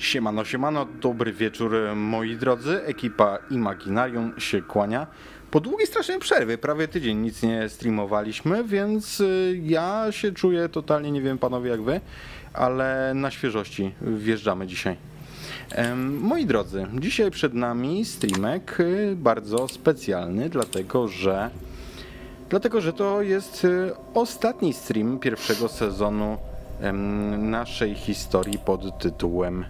Siemano, siemano, dobry wieczór moi drodzy. Ekipa Imaginarium się kłania. Po długiej strasznej przerwie, prawie tydzień nic nie streamowaliśmy, więc y, ja się czuję totalnie, nie wiem panowie jak wy, ale na świeżości wjeżdżamy dzisiaj. Moi drodzy, dzisiaj przed nami streamek y, bardzo specjalny, dlatego że Dlatego, że to jest y, ostatni stream pierwszego sezonu naszej historii pod tytułem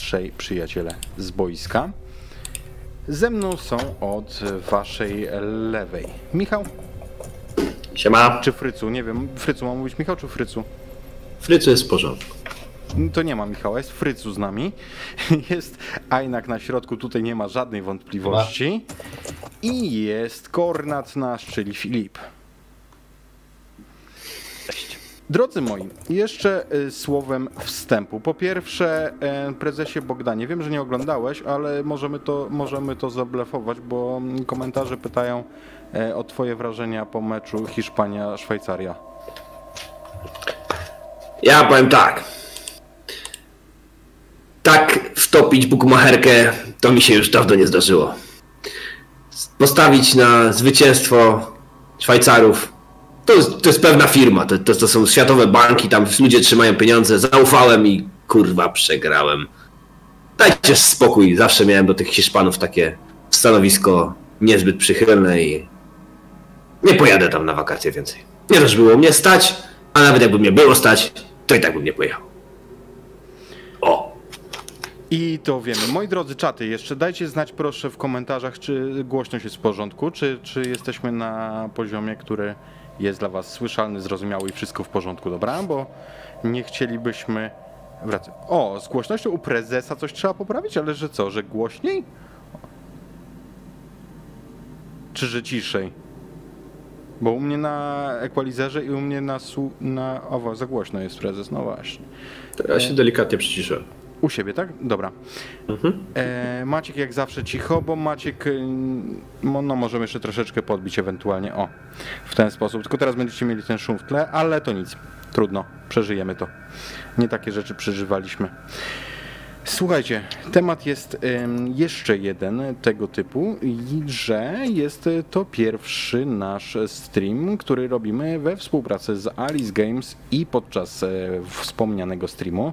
Trzej przyjaciele z boiska. Ze mną są od waszej lewej. Michał Siema. czy Frycu? Nie wiem, Frycu mam mówić Michał czy Frycu? Frycu jest w porządku. To nie ma Michała, jest Frycu z nami. Jest Ajnak na środku, tutaj nie ma żadnej wątpliwości. I jest Kornat nasz, czyli Filip. Drodzy moi, jeszcze y, słowem wstępu. Po pierwsze, e, prezesie Bogdanie, wiem, że nie oglądałeś, ale możemy to, możemy to zablefować, bo komentarze pytają e, o twoje wrażenia po meczu Hiszpania-Szwajcaria. Ja powiem tak. Tak wtopić bukmacherkę to mi się już dawno nie zdarzyło. Postawić na zwycięstwo Szwajcarów to jest, to jest pewna firma, to, to, to są światowe banki, tam ludzie trzymają pieniądze. Zaufałem i kurwa przegrałem. Dajcie spokój, zawsze miałem do tych Hiszpanów takie stanowisko niezbyt przychylne i nie pojadę tam na wakacje więcej. Nie też było mnie stać, a nawet jakby mnie było stać, to i tak bym nie pojechał. O, I to wiemy. Moi drodzy czaty, jeszcze dajcie znać proszę w komentarzach, czy głośność jest w porządku, czy, czy jesteśmy na poziomie, który jest dla was słyszalny, zrozumiały i wszystko w porządku, dobra? Bo nie chcielibyśmy wracać. O, z głośnością u prezesa coś trzeba poprawić, ale że co, że głośniej? Czy że ciszej? Bo u mnie na ekwalizerze i u mnie na, su- na... O, za głośno jest prezes, no właśnie. ja się delikatnie przyciszę. U siebie, tak? Dobra. E, Maciek jak zawsze cicho, bo Maciek, y, mo- no możemy jeszcze troszeczkę podbić ewentualnie, o, w ten sposób. Tylko teraz będziecie mieli ten szum w tle, ale to nic, trudno, przeżyjemy to. Nie takie rzeczy przeżywaliśmy. Słuchajcie, temat jest jeszcze jeden tego typu, i że jest to pierwszy nasz stream, który robimy we współpracy z Alice Games i podczas e, wspomnianego streamu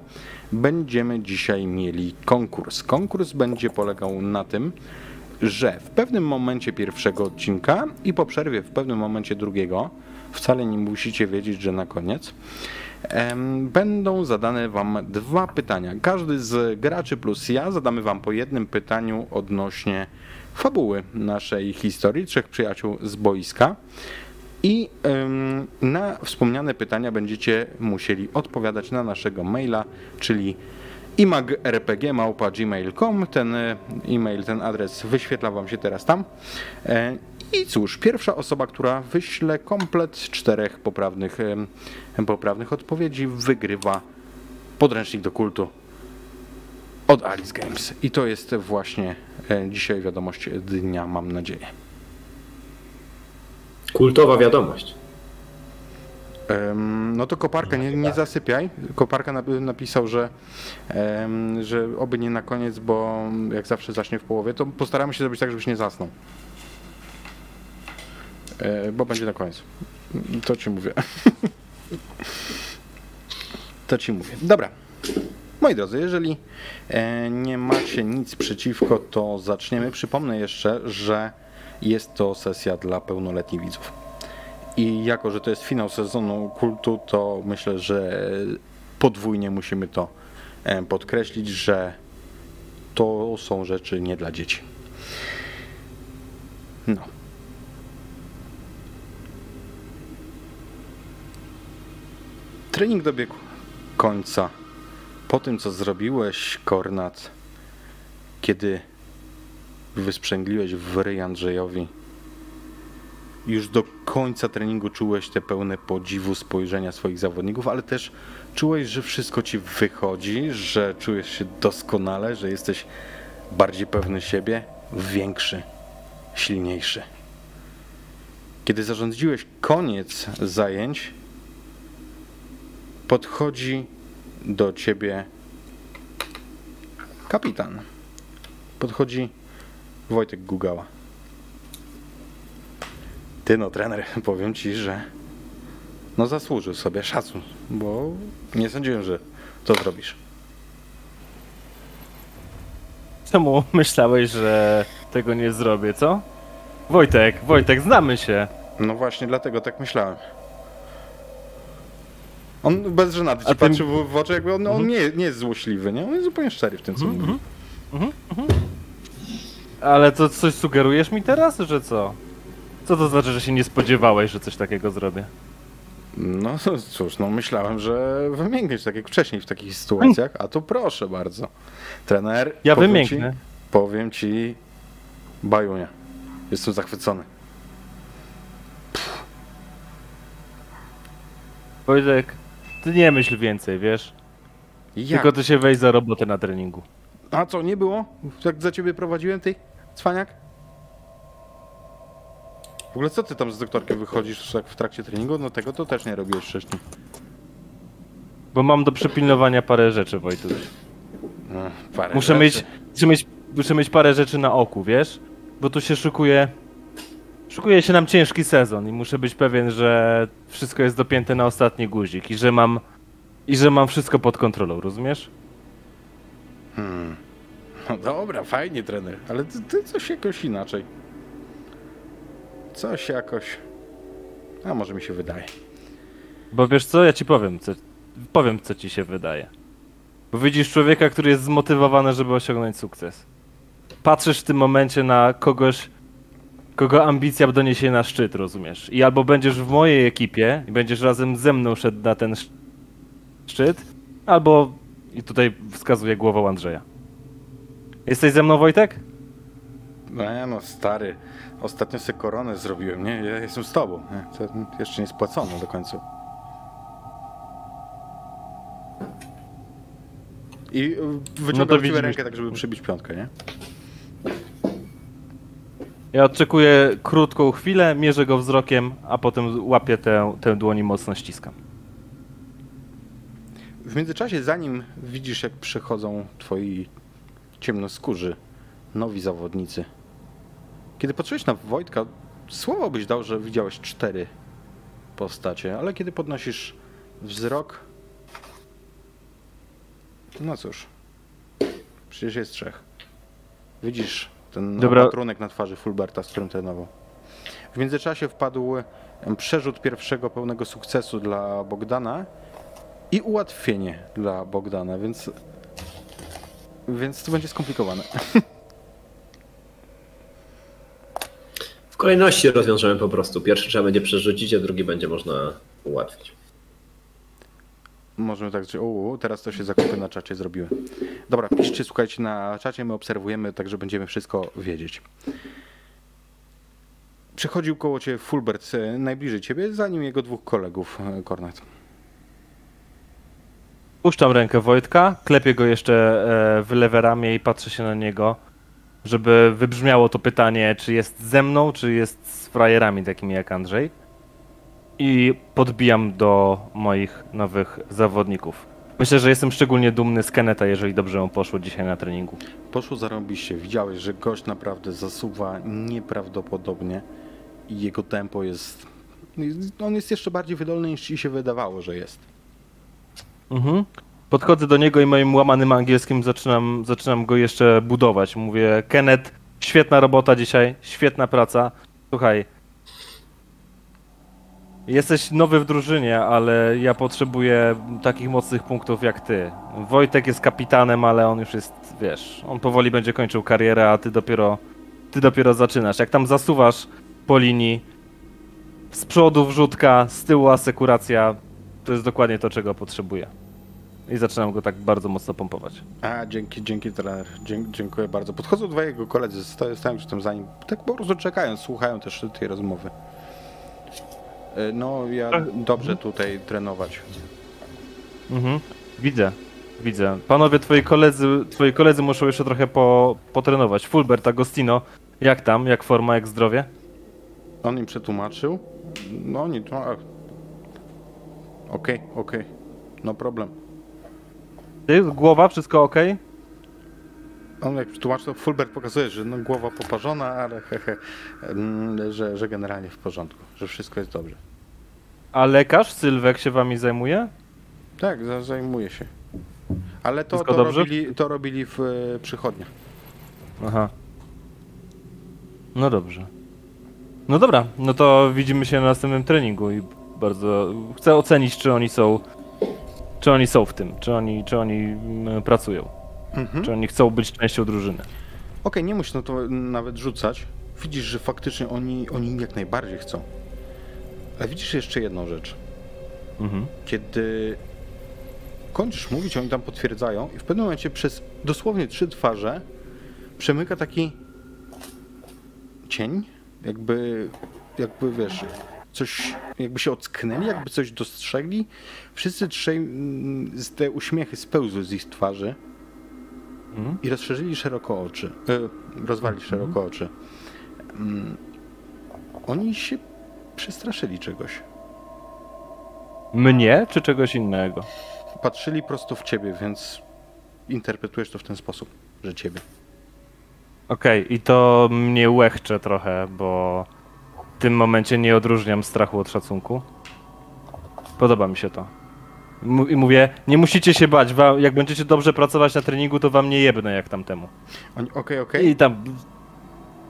będziemy dzisiaj mieli konkurs. Konkurs będzie polegał na tym, że w pewnym momencie pierwszego odcinka i po przerwie w pewnym momencie drugiego, wcale nie musicie wiedzieć, że na koniec, będą zadane Wam dwa pytania. Każdy z graczy plus ja zadamy Wam po jednym pytaniu odnośnie fabuły naszej historii, trzech przyjaciół z boiska. I na wspomniane pytania będziecie musieli odpowiadać na naszego maila, czyli imagrpg.gmail.com. Ten e, e-mail, ten adres wyświetla Wam się teraz tam. E, I cóż, pierwsza osoba, która wyśle komplet czterech poprawnych, em, poprawnych odpowiedzi, wygrywa podręcznik do kultu od Alice Games. I to jest właśnie e, dzisiaj wiadomość dnia, mam nadzieję. Kultowa wiadomość. No to koparka, nie, nie zasypiaj. Koparka napi- napisał, że, że oby nie na koniec, bo jak zawsze zacznie w połowie, to postaramy się zrobić tak, żebyś nie zasnął. E, Bo będzie na koniec. To ci mówię. To ci mówię. Dobra. Moi drodzy, jeżeli e, nie macie nic przeciwko, to zaczniemy. Przypomnę jeszcze, że jest to sesja dla pełnoletnich widzów. I jako, że to jest finał sezonu kultu, to myślę, że podwójnie musimy to e, podkreślić, że to są rzeczy nie dla dzieci. No. Trening dobiegł końca. Po tym, co zrobiłeś, Kornat, kiedy wysprzęgliłeś w ryj Andrzejowi, już do końca treningu czułeś te pełne podziwu spojrzenia swoich zawodników, ale też czułeś, że wszystko ci wychodzi, że czujesz się doskonale, że jesteś bardziej pewny siebie, większy, silniejszy. Kiedy zarządziłeś koniec zajęć, podchodzi do ciebie Kapitan. Podchodzi Wojtek Gugała. Ty no, trener, powiem ci, że no zasłużył sobie szacun, bo nie sądziłem, że to zrobisz. Czemu myślałeś, że tego nie zrobię, co? Wojtek, Wojtek, znamy się. No właśnie, dlatego tak myślałem. On bez żenady ci A ty- patrzy w, oczy, jakby on, on nie, nie jest złośliwy, nie? On jest zupełnie szczery w tym, co mówi. Ale to coś sugerujesz mi teraz, że co? Co to znaczy, że się nie spodziewałeś, że coś takiego zrobię? No cóż, no myślałem, że wymiękniesz tak jak wcześniej w takich sytuacjach, a tu proszę bardzo. Trener, Ja powiem wymięknę. Ci, powiem ci, bajunia. Jestem zachwycony. Wojtek, ty nie myśl więcej, wiesz? Jak? Tylko ty się weź za robotę na treningu. A co, nie było? Jak za ciebie prowadziłem, ty, cwaniak? W ogóle co ty tam z doktorkiem wychodzisz tak w trakcie treningu? No tego to też nie robiłeś wcześniej. Bo mam do przepilnowania parę rzeczy, Wojtuś. No, parę Muszę rzeczy. mieć, muszę mieć, muszę mieć parę rzeczy na oku, wiesz? Bo tu się szykuje, szykuje się nam ciężki sezon i muszę być pewien, że wszystko jest dopięte na ostatni guzik i że mam, i że mam wszystko pod kontrolą, rozumiesz? Hmm. No dobra, fajnie trener, ale ty, ty coś jakoś inaczej. Coś jakoś... A może mi się wydaje. Bo wiesz co, ja ci powiem, co, powiem co ci się wydaje. Bo widzisz człowieka, który jest zmotywowany, żeby osiągnąć sukces. Patrzysz w tym momencie na kogoś, kogo ambicja doniesie na szczyt, rozumiesz? I albo będziesz w mojej ekipie i będziesz razem ze mną szedł na ten sz- szczyt, albo, i tutaj wskazuje głową Andrzeja. Jesteś ze mną, Wojtek? No no, stary. Ostatnio sobie koronę zrobiłem, nie? Ja jestem z tobą. Nie? To jeszcze nie spłacono do końca. I wyciągam No rękę tak, żeby przybić piątkę, nie? Ja odczekuję krótką chwilę, mierzę go wzrokiem, a potem łapię tę, tę dłoń i mocno ściskam. W międzyczasie, zanim widzisz, jak przychodzą twoi ciemnoskórzy, nowi zawodnicy, kiedy patrzyłeś na Wojtka, słowo byś dał, że widziałeś cztery postacie, ale kiedy podnosisz wzrok, no cóż, przecież jest trzech. Widzisz ten Dobra. opatrunek na twarzy Fulberta, z którym trenował. W międzyczasie wpadł przerzut pierwszego pełnego sukcesu dla Bogdana i ułatwienie dla Bogdana, więc więc to będzie skomplikowane. W kolejności rozwiążemy po prostu. Pierwszy trzeba będzie przerzucić, a drugi będzie można ułatwić. Możemy tak zrobić. O, teraz to się zakupy na czacie zrobiły. Dobra, piszcie, słuchajcie na czacie, my obserwujemy, także będziemy wszystko wiedzieć. Przechodził koło ciebie Fulbert e, najbliżej ciebie, zanim jego dwóch kolegów, e, Kornet. Puszczam rękę Wojtka, klepię go jeszcze e, w lewe ramię i patrzę się na niego, żeby wybrzmiało to pytanie, czy jest ze mną, czy jest z frajerami takimi jak Andrzej. I podbijam do moich nowych zawodników. Myślę, że jestem szczególnie dumny z Keneta, jeżeli dobrze mu poszło dzisiaj na treningu. Poszło zarąbiście. Widziałeś, że gość naprawdę zasuwa nieprawdopodobnie i jego tempo jest... On jest jeszcze bardziej wydolny niż ci się wydawało, że jest. Mhm. Podchodzę do niego i moim łamanym angielskim zaczynam, zaczynam go jeszcze budować. Mówię, Kenneth, świetna robota dzisiaj, świetna praca. Słuchaj, jesteś nowy w drużynie, ale ja potrzebuję takich mocnych punktów jak ty. Wojtek jest kapitanem, ale on już jest, wiesz, on powoli będzie kończył karierę, a ty dopiero, ty dopiero zaczynasz. Jak tam zasuwasz po linii, z przodu wrzutka, z tyłu asekuracja, to jest dokładnie to, czego potrzebuję. I zaczynam go tak bardzo mocno pompować. A, dzięki, dzięki trener. Dziękuję bardzo. Podchodzą dwa jego koledzy, stoją już tam za nim, tak po prostu czekają, słuchają też tej rozmowy. E, No, ja dobrze tutaj trenować. Mhm. Widzę, widzę. Panowie, twoi koledzy, twoi koledzy muszą jeszcze trochę po, potrenować. Fulbert, Agostino, jak tam? Jak forma, jak zdrowie? On im przetłumaczył. No oni to. Okej, okej. No problem. Ty, głowa, wszystko ok? On jak tłumaczy, to Fulbert pokazuje, że no, głowa poparzona, ale hehe, mm, że, że generalnie w porządku, że wszystko jest dobrze. A lekarz Sylwek się wami zajmuje? Tak, za- zajmuje się. Ale to, to, robili, to robili w e, przychodniach. Aha. No dobrze. No dobra, no to widzimy się na następnym treningu i bardzo chcę ocenić, czy oni są czy oni są w tym, czy oni, czy oni mm, pracują, Mhm. czy oni chcą być częścią drużyny. Okej, nie musisz na to nawet rzucać. Widzisz, że faktycznie oni, oni jak najbardziej chcą. Ale widzisz jeszcze jedną rzecz. Mhm. Kiedy kończysz mówić, oni tam potwierdzają i w pewnym momencie przez dosłownie trzy twarze przemyka taki cień, jakby, jakby wiesz, coś, jakby się ocknęli, jakby coś dostrzegli. Wszyscy trzej, mm, z te uśmiechy spełzły z ich twarzy Mhm. i rozszerzyli szeroko oczy, e, rozwali szeroko oczy. Mm, Oni się przestraszyli czegoś. Mnie, czy czegoś innego? patrzyli prosto w ciebie, więc interpretujesz to w ten sposób, że ciebie. Okej, i to mnie łechcze trochę, bo tym momencie nie odróżniam strachu od szacunku. Podoba mi się to. I mówię, nie musicie się bać, jak będziecie dobrze pracować na treningu, to wam nie jebnę jak tamtemu. Okej, okej. I tam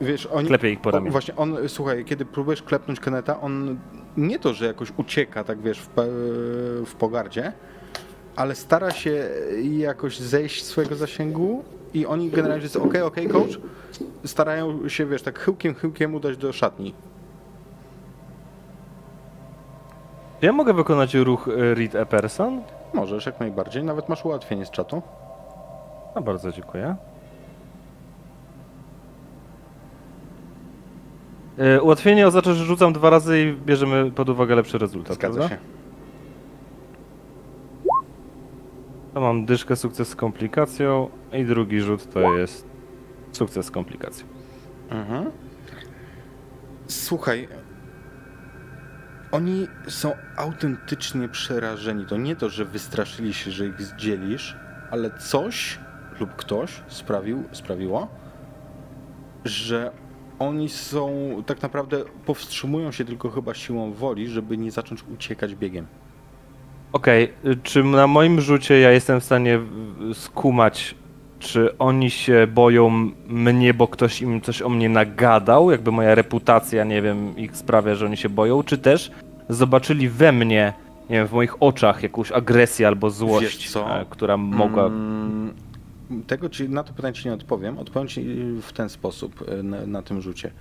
Wiesz, oni... klepię ich po ramieniu. Właśnie on, słuchaj, kiedy próbujesz klepnąć Keneta, on nie to, że jakoś ucieka, tak wiesz, w, w pogardzie, ale stara się jakoś zejść z swojego zasięgu i oni generalnie jest okej, okej, coach, starają się, wiesz, tak chyłkiem, chyłkiem udać do szatni. Czy ja mogę wykonać ruch e, Read a Person? Możesz, jak najbardziej, nawet masz ułatwienie z czatu. A bardzo dziękuję. E, Ułatwienie oznacza, że rzucam dwa razy i bierzemy pod uwagę lepszy rezultat. Zgadza prawda? się. To mam dyszkę, sukces z komplikacją i drugi rzut to jest sukces z komplikacją. Mhm. Słuchaj, oni są autentycznie przerażeni. To nie to, że wystraszyli się, że ich zdzielisz, ale coś lub ktoś sprawił, sprawiło, że oni są tak naprawdę powstrzymują się tylko chyba siłą woli, żeby nie zacząć uciekać biegiem. Okej, y, czy na moim rzucie ja jestem w stanie skumać, czy oni się boją mnie, bo ktoś im coś o mnie nagadał, jakby moja reputacja, nie wiem, ich sprawia, że oni się boją, czy też zobaczyli we mnie, nie wiem, w moich oczach jakąś agresję albo złość, e, która mogła... Mm, tego ci, na to pytanie ci nie odpowiem. Odpowiem ci w ten sposób e, na, na tym rzucie.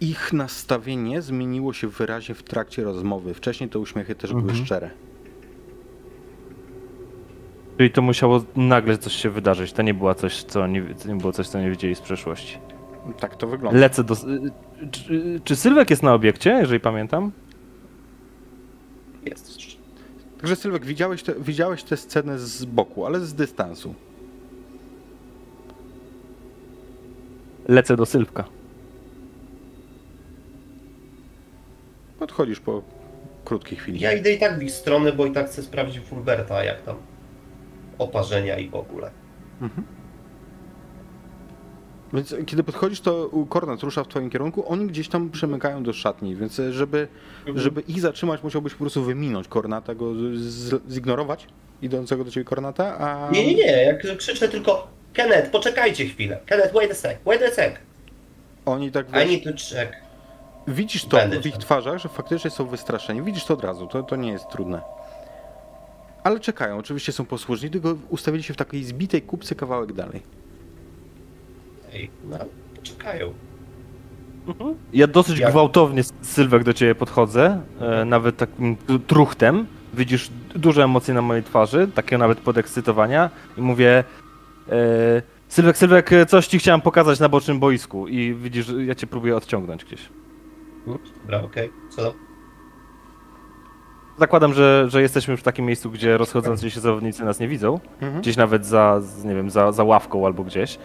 Ich nastawienie zmieniło się wyraźnie w trakcie rozmowy. Wcześniej te uśmiechy też były Mhm. szczere. Czyli to musiało nagle coś się wydarzyć, to nie było coś, co nie, to nie było coś, co nie widzieli z przeszłości. Tak to wygląda. Lecę do... y, Czy, czy Sylwek jest na obiekcie, jeżeli pamiętam? Jest. Także Sylwek, widziałeś, te, widziałeś tę scenę z boku, ale z dystansu. Lecę do Sylwka. Podchodzisz po krótkiej chwili. Ja idę i tak w ich stronę, bo i tak chcę sprawdzić Fulberta, jak tam oparzenia i w ogóle. Więc kiedy podchodzisz, to Kornet rusza w twoim kierunku, oni gdzieś tam przemykają do szatni, więc e, żeby, żeby ich zatrzymać, musiałbyś po prostu wyminąć Kornata, go z, zignorować idącego do ciebie Kornata, a... Nie, nie, nie, jak krzyczę tylko Kenneth, poczekajcie chwilę. Kenneth, wait a sec, wait a sec. Oni tak I wiesz, need to check. widzisz to Będę w ich twarzach, że faktycznie są wystraszeni. Widzisz to od razu, to, to nie jest trudne. Ale czekają, oczywiście są posłużni, tylko ustawili się w takiej zbitej kupce kawałek dalej. Ej, no, poczekają. Ja dosyć Jak- gwałtownie, Sylwek, do ciebie podchodzę, e, nawet takim tr- truchtem. Widzisz duże emocje na mojej twarzy, takie nawet podekscytowania i mówię e, Sylwek, Sylwek, coś ci chciałem pokazać na bocznym boisku i widzisz, ja cię próbuję odciągnąć gdzieś. Dobra, okej. Co tam? Zakładam, że, że jesteśmy już w takim miejscu, gdzie rozchodzący się zawodnicy nas nie widzą. Mhm. Gdzieś nawet za, nie wiem, za, za ławką albo gdzieś.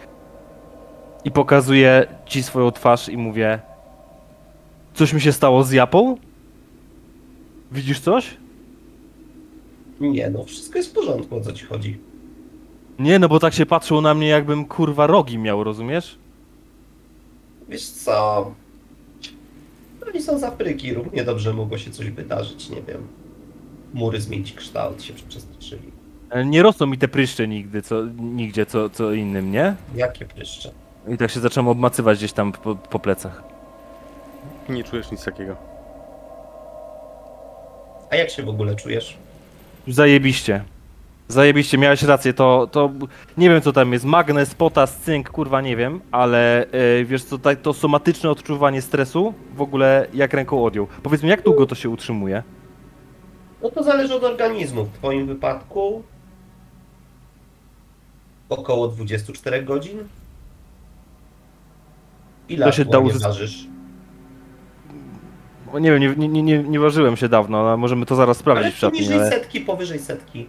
I pokazuję ci swoją twarz i mówię Coś mi się stało z Japą? Widzisz coś? Nie no, wszystko jest w porządku, o co ci chodzi. Nie, no bo tak się patrzył na mnie, jakbym kurwa rogi miał, rozumiesz? Wiesz co? Oni są z Afryki, równie dobrze mogło się coś wydarzyć, nie wiem. Mury zmienić kształt, się przestraszyli. E, Nie rosną mi te pryszcze nigdy, co, nigdzie, co, co innym, nie? Jakie pryszcze? I tak się zacząłem obmacywać gdzieś tam po, po plecach. Nie czujesz nic takiego. A jak się w ogóle czujesz? Zajebiście. Zajebiście, miałeś rację, to, to nie wiem co tam jest, magnez, potas, cynk, kurwa nie wiem, ale e, wiesz co, tak, to somatyczne odczuwanie stresu w ogóle jak ręką odjął. Powiedz mi, jak długo to się utrzymuje? No to zależy od organizmu. W twoim wypadku około 24 godzin. Ile To się da uzysk- ważysz? O, Nie wiem, nie, nie, nie, nie ważyłem się dawno, ale możemy to zaraz sprawdzić Ale w szatni, poniżej ale... setki, powyżej setki.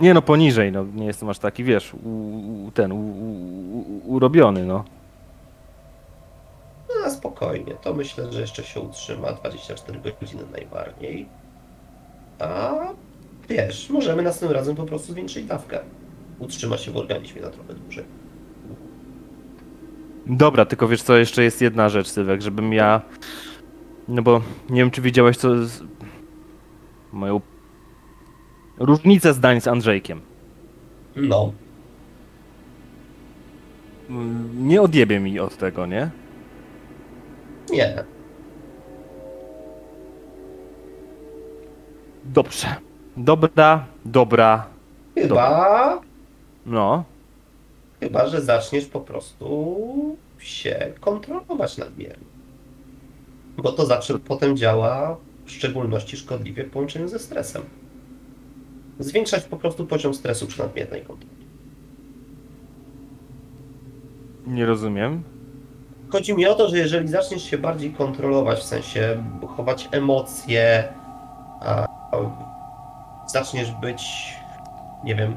Nie no, poniżej, no nie jestem aż taki, wiesz, u, u, ten, u, urobiony, no. No spokojnie. To myślę, że jeszcze się utrzyma 24 godziny najbardziej. A wiesz, możemy następnym razem po prostu zwiększyć dawkę. Utrzyma się w organizmie na trochę dłużej. Dobra, tylko wiesz co, jeszcze jest jedna rzecz, Sylwek, żebym ja... No bo nie wiem, czy widziałeś co. Moją... Różnicę zdań z Andrzejkiem. No, Nie odjebie mi od tego, nie? nie. Dobrze. Dobra, dobra, Chyba, no. chyba, że zaczniesz po prostu się kontrolować nadmiernie. Bo to zawsze potem działa w szczególności szkodliwie w połączeniu ze stresem. Zwiększać po prostu poziom stresu przy nadmiernej kontroli. Nie rozumiem. Chodzi mi o to, że jeżeli zaczniesz się bardziej kontrolować, w sensie chować emocje, a zaczniesz być, nie wiem,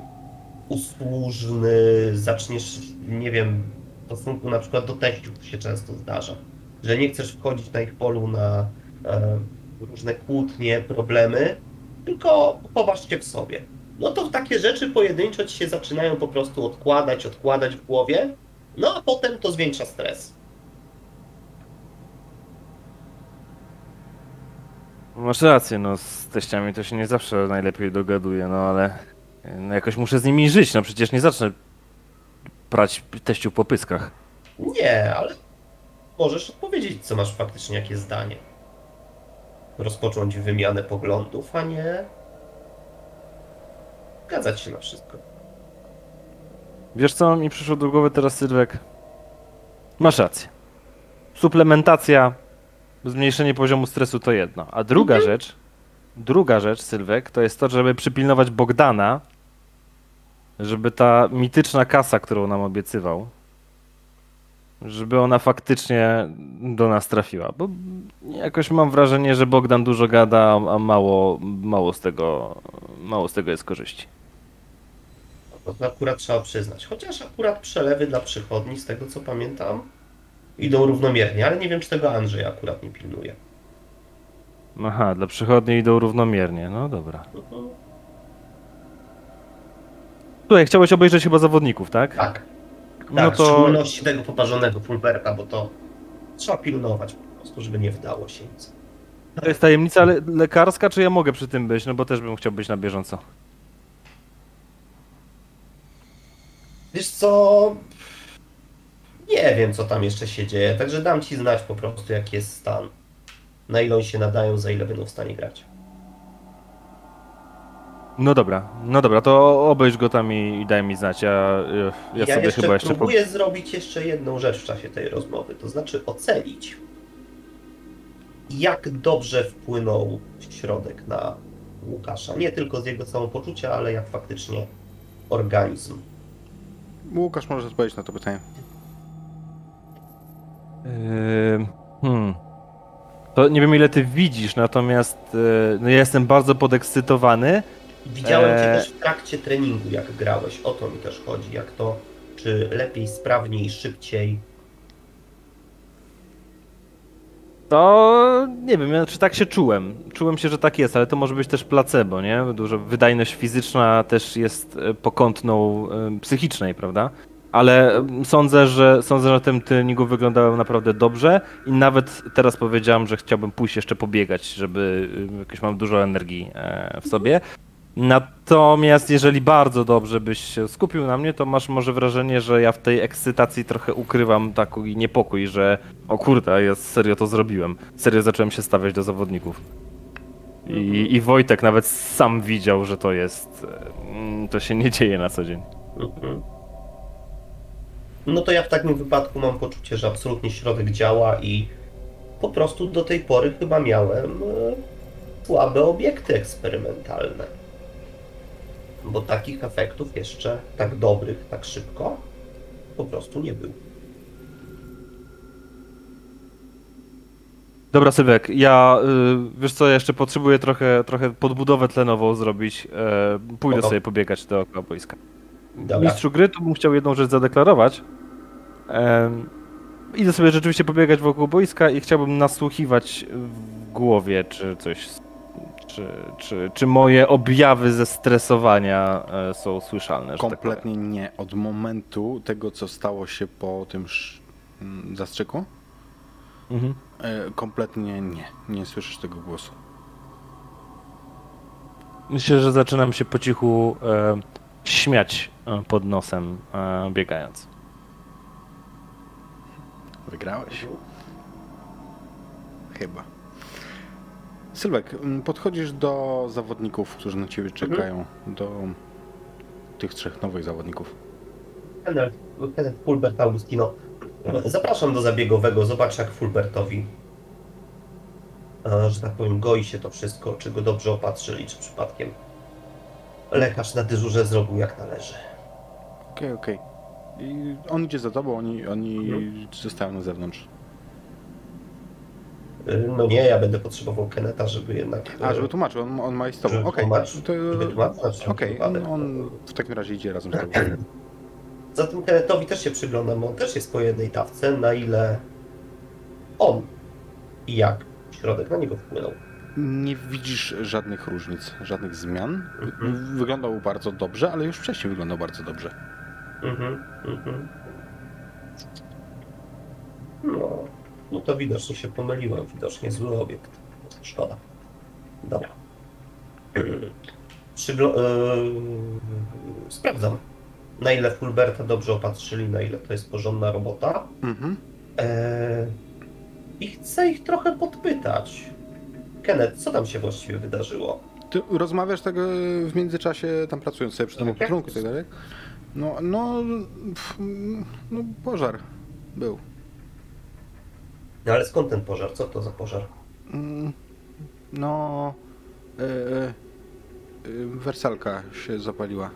usłużny, zaczniesz, nie wiem, w stosunku na przykład do teściów się często zdarza, że nie chcesz wchodzić na ich polu na e, różne kłótnie, problemy, tylko chowasz się w sobie. No to takie rzeczy pojedynczo ci się zaczynają po prostu odkładać, odkładać w głowie, no a potem to zwiększa stres. Masz rację, no z teściami to się nie zawsze najlepiej dogaduje, no ale no, jakoś muszę z nimi żyć, no przecież nie zacznę prać teściu po pyskach. Nie, ale możesz odpowiedzieć, co masz faktycznie, jakie zdanie. Rozpocząć wymianę poglądów, a nie zgadzać się na wszystko. Wiesz co mi przyszło do głowy teraz, Sylwek? Masz rację. Suplementacja, zmniejszenie poziomu stresu to jedno. A druga rzecz, druga rzecz, Sylwek, to jest to, żeby przypilnować Bogdana, żeby ta mityczna kasa, którą nam obiecywał, żeby ona faktycznie do nas trafiła. Bo jakoś mam wrażenie, że Bogdan dużo gada, a mało, mało, z, tego, mało z tego jest korzyści. No to akurat trzeba przyznać. Chociaż akurat przelewy dla przychodni, z tego co pamiętam, idą równomiernie, ale nie wiem, czy tego Andrzej akurat nie pilnuje. Aha, dla przychodni idą równomiernie. No dobra. Mhm. Słuchaj, chciałeś obejrzeć chyba zawodników, tak? Tak. No Tak, w to szczególności tego poparzonego Fulberta, bo to trzeba pilnować po prostu, żeby nie wdało się nic. to jest tajemnica le lekarska, czy ja mogę przy tym być? No bo też bym chciał być na bieżąco. Wiesz co? Nie wiem, co tam jeszcze się dzieje, także dam ci znać po prostu, jaki jest stan. Na ile oni się nadają, za ile będą w stanie grać. No dobra, no dobra, to obejrz go tam i, i daj mi znać. Ja, ja, ja sobie jeszcze chyba jeszcze. Po... próbuję zrobić jeszcze jedną rzecz w czasie tej rozmowy, to znaczy ocenić, jak dobrze wpłynął środek na Łukasza. Nie tylko z jego samopoczucia, ale jak faktycznie organizm. Łukasz może odpowiedzieć na to pytanie. Yy, hmm. To nie wiem ile ty widzisz, natomiast yy, no ja jestem bardzo podekscytowany. Widziałem cię Eee. też w trakcie treningu, jak grałeś. O to mi też chodzi. Jak to, czy lepiej, sprawniej, szybciej. To nie wiem, czy tak się czułem. Czułem się, że tak jest, ale to może być też placebo, nie? Dużo wydajność fizyczna też jest e, pokątną e, psychicznej, prawda? Ale e, sądzę, że sądzę, że na tym treningu wyglądałem naprawdę dobrze i nawet teraz powiedziałem, że chciałbym pójść jeszcze pobiegać, żeby e, jakoś mam dużo energii e, w sobie. Natomiast jeżeli bardzo dobrze byś się skupił na mnie, to masz może wrażenie, że ja w tej ekscytacji trochę ukrywam taki niepokój, że o kurde, ja serio to zrobiłem. Serio zacząłem się stawiać do zawodników. I, I Wojtek nawet sam widział, że to jest. mm, To się nie dzieje na co dzień. Mhm. No to ja w takim wypadku mam poczucie, że absolutnie środek działa i po prostu do tej pory chyba miałem e, słabe obiekty eksperymentalne. Bo takich efektów jeszcze tak dobrych, tak szybko po prostu nie było. Dobra, Sylwek, ja y, wiesz co, ja jeszcze potrzebuję trochę, trochę podbudowę tlenową zrobić. E, pójdę Spoko. sobie pobiegać dookoła boiska. Dobra. Mistrzu gry, tu bym chciał jedną rzecz zadeklarować. Em, idę sobie rzeczywiście pobiegać wokół boiska i chciałbym nasłuchiwać w głowie, czy coś. Czy, czy, czy moje objawy zestresowania e, są słyszalne? Tak. Kompletnie nie. Od momentu tego, co stało się po tym mm, zastrzyku, Mhm. e, kompletnie nie. Nie słyszysz tego głosu. Myślę, że zaczynam się po cichu e, śmiać pod nosem, e, biegając. Wygrałeś. Chyba. Sylwek, podchodzisz do zawodników, którzy na ciebie czekają. Do tych trzech nowych zawodników. Kenneth, Kenneth Fulbert Augustino. Zapraszam do zabiegowego, zobacz jak Fulbertowi, e, że tak powiem, goi się to wszystko, czy go dobrze opatrzyli, czy przypadkiem lekarz na dyżurze zrobił jak należy. Okej, okej. I on idzie za tobą, oni, oni Mhm. zostają na zewnątrz. E, No nie, ja będę potrzebował Keneta, żeby jednak... A, e, żeby tłumaczył, on, on ma iść z tobą. Okej, tłumaczył, to... on, on w takim razie idzie razem z tobą. Za tym Kennetowi też się przyglądam, on też jest po jednej dawce, na ile on i jak środek na niego wpłynął. Nie widzisz żadnych różnic, żadnych zmian. Mhm. Wyglądał bardzo dobrze, ale już wcześniej wyglądał bardzo dobrze. Mhm, mhm. No, no to widocznie się pomyliłem, widocznie zły obiekt. Szkoda. Dobra. Przyglo- yy, sprawdzam, na ile Fulberta dobrze opatrzyli, na ile to jest porządna robota. Mhm. Eee, I chcę ich trochę podpytać. Kenneth, co tam się właściwie wydarzyło? Ty rozmawiasz tego w międzyczasie, tam pracując sobie przy tym Tak. opatrunku i tak dalej? No, no, pff, no pożar był. No ale skąd ten pożar? Co to za pożar? Mm, No, e, wersalka się zapaliła.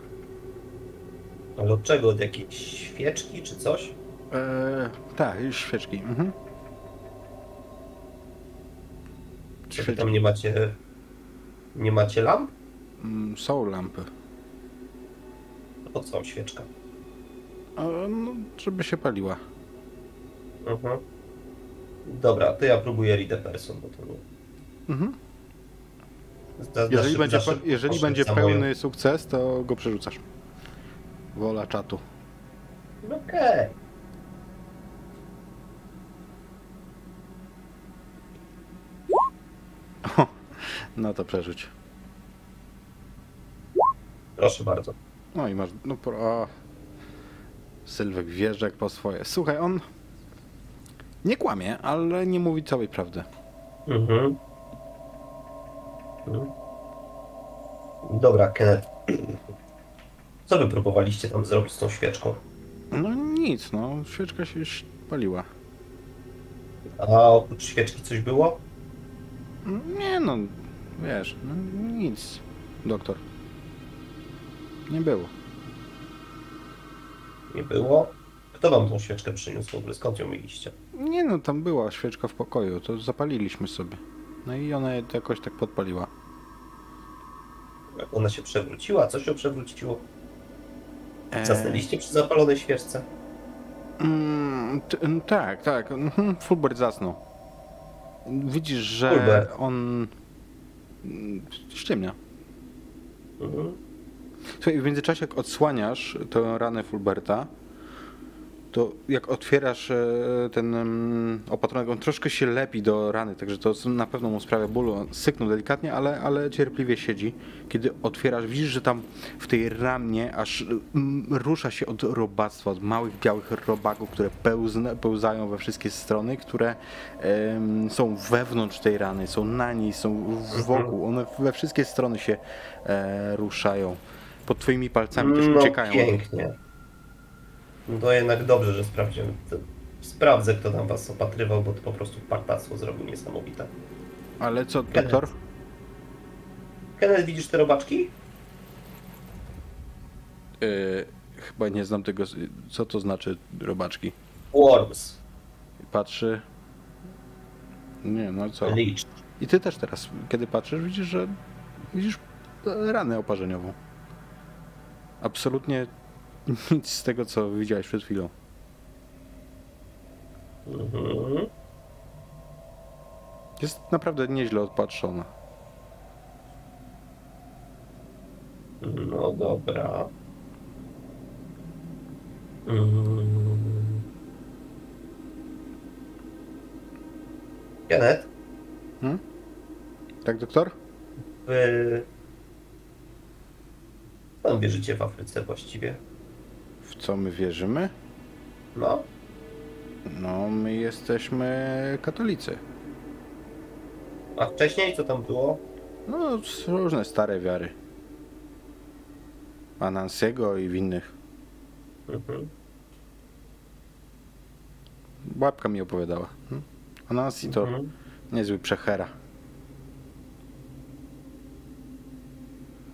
Ale od czego? Od jakiejś świeczki czy coś? E, tak, świeczki. Mhm. Czy tam nie macie... Nie macie lamp? Mm, Są lampy. Po co świeczka? E, No, żeby się paliła. Mhm. Dobra, to ja próbuję read person, bo to nie... Mhm. Za, za Jeżeli szyb- będzie, za jeżeli będzie za pełny moją- sukces, to go przerzucasz. Wola czatu. Okej. No to przerzuć. Proszę bardzo. No i masz. No pro. Sylwek jak po swoje. Słuchaj, on nie kłamie, ale nie mówi całej prawdy. Mhm. Mhm. Dobra, Kenneth. Co wy próbowaliście tam zrobić z tą świeczką? No nic, no. Świeczka się paliła. A oprócz świeczki coś było? Nie no, wiesz, no nic, doktor. Nie było. Nie było? Kto wam tą świeczkę przyniósł w ogóle? Skąd ją mieliście? Nie no, tam była świeczka w pokoju, to zapaliliśmy sobie. No i ona jakoś tak podpaliła. Jak ona się przewróciła? Co się przewróciło? Eee, Zasnęliście przy zapalonej świeczce? mm, mm, tak, tak. mhm, Fulbert zasnął. Widzisz, że Fulbert. on mm, ściemnia. Mhm. Słuchaj, w międzyczasie jak odsłaniasz tę ranę Fulberta, to jak otwierasz e, ten mm, opatrunek, on troszkę się lepi do rany, także to na pewno mu sprawia ból. On Syknął delikatnie, ale, ale cierpliwie siedzi. Kiedy otwierasz, widzisz, że tam w tej ramie aż rusza się od robactwa, od małych białych robaków, które pełzne, pełzają we wszystkie strony, które em, są wewnątrz tej rany, są na niej, są wokół. One we wszystkie strony się e, ruszają. Pod twoimi palcami też No uciekają. pięknie. No to jednak dobrze, że sprawdziłem. Sprawdzę, kto tam was opatrywał, bo to po prostu partactwo zrobił niesamowite. Ale co, doktor? Kenneth, widzisz te robaczki? Yy, chyba nie znam tego, co to znaczy robaczki. Worms. Patrzy. Nie, no co? Leech. I ty też teraz, kiedy patrzysz, widzisz, że widzisz ranę oparzeniową. Absolutnie nic z tego, co widziałeś przed chwilą. Mhm. Jest naprawdę nieźle odpatrzona. No dobra. Mm. Kenneth, Tak, doktor? wy... Pan wierzycie w Afryce właściwie? W co my wierzymy? No, No, my jesteśmy katolicy. a wcześniej co tam było? No, różne stare wiary. Anansiego i w innych. Mhm. Babka mi opowiadała. Hmm? Anansi to Mhm. niezły przechera.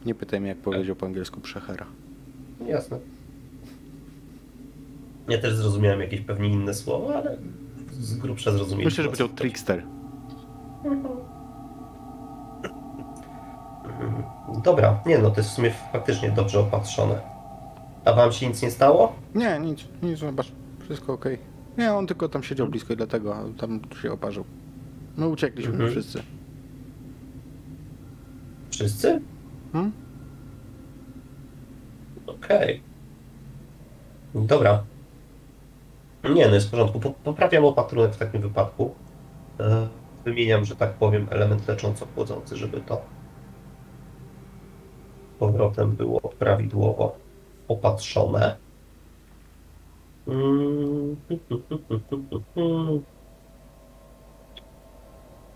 Nie pytaj mnie, jak powiedział po angielsku przechera. Jasne. Ja też zrozumiałem jakieś pewnie inne słowa, ale z grubsza zrozumiałem. Myślę, że powiedział trickster. Dobra, nie no, to jest w sumie faktycznie dobrze opatrzone. A wam się nic nie stało? Nie, nic, nic, zobacz. Wszystko okej. Nie, on tylko tam siedział blisko i dlatego a tam się oparzył. My uciekliśmy Mhm. wszyscy. Wszyscy? Hmm? Okej. Dobra. Nie, no jest w porządku. Po- Poprawiam opatrunek w takim wypadku. E, Wymieniam, że tak powiem, element lecząco-chłodzący, żeby to powrotem było prawidłowo opatrzone. Mm.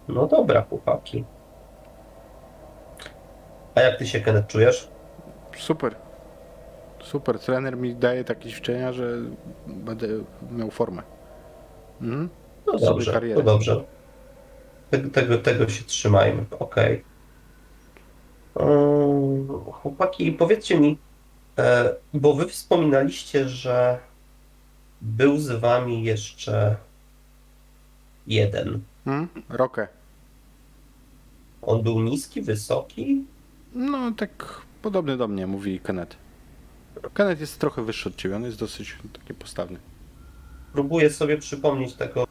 No dobra, chłopaki. A jak ty się, Kenneth, czujesz? Super. Super. Trener mi daje takie ćwiczenia, że będę miał formę. Mhm. No dobrze, to dobrze. Tego, tego, się trzymajmy, okej. Ym, Chłopaki, powiedzcie mi, e, bo wy wspominaliście, że był z wami jeszcze jeden. Mhm. Rokę. On był niski, wysoki? No, tak podobny do mnie, mówi Kenneth. Kenneth jest trochę wyższy od ciebie, on jest dosyć taki postawny. Próbuję sobie przypomnieć tego.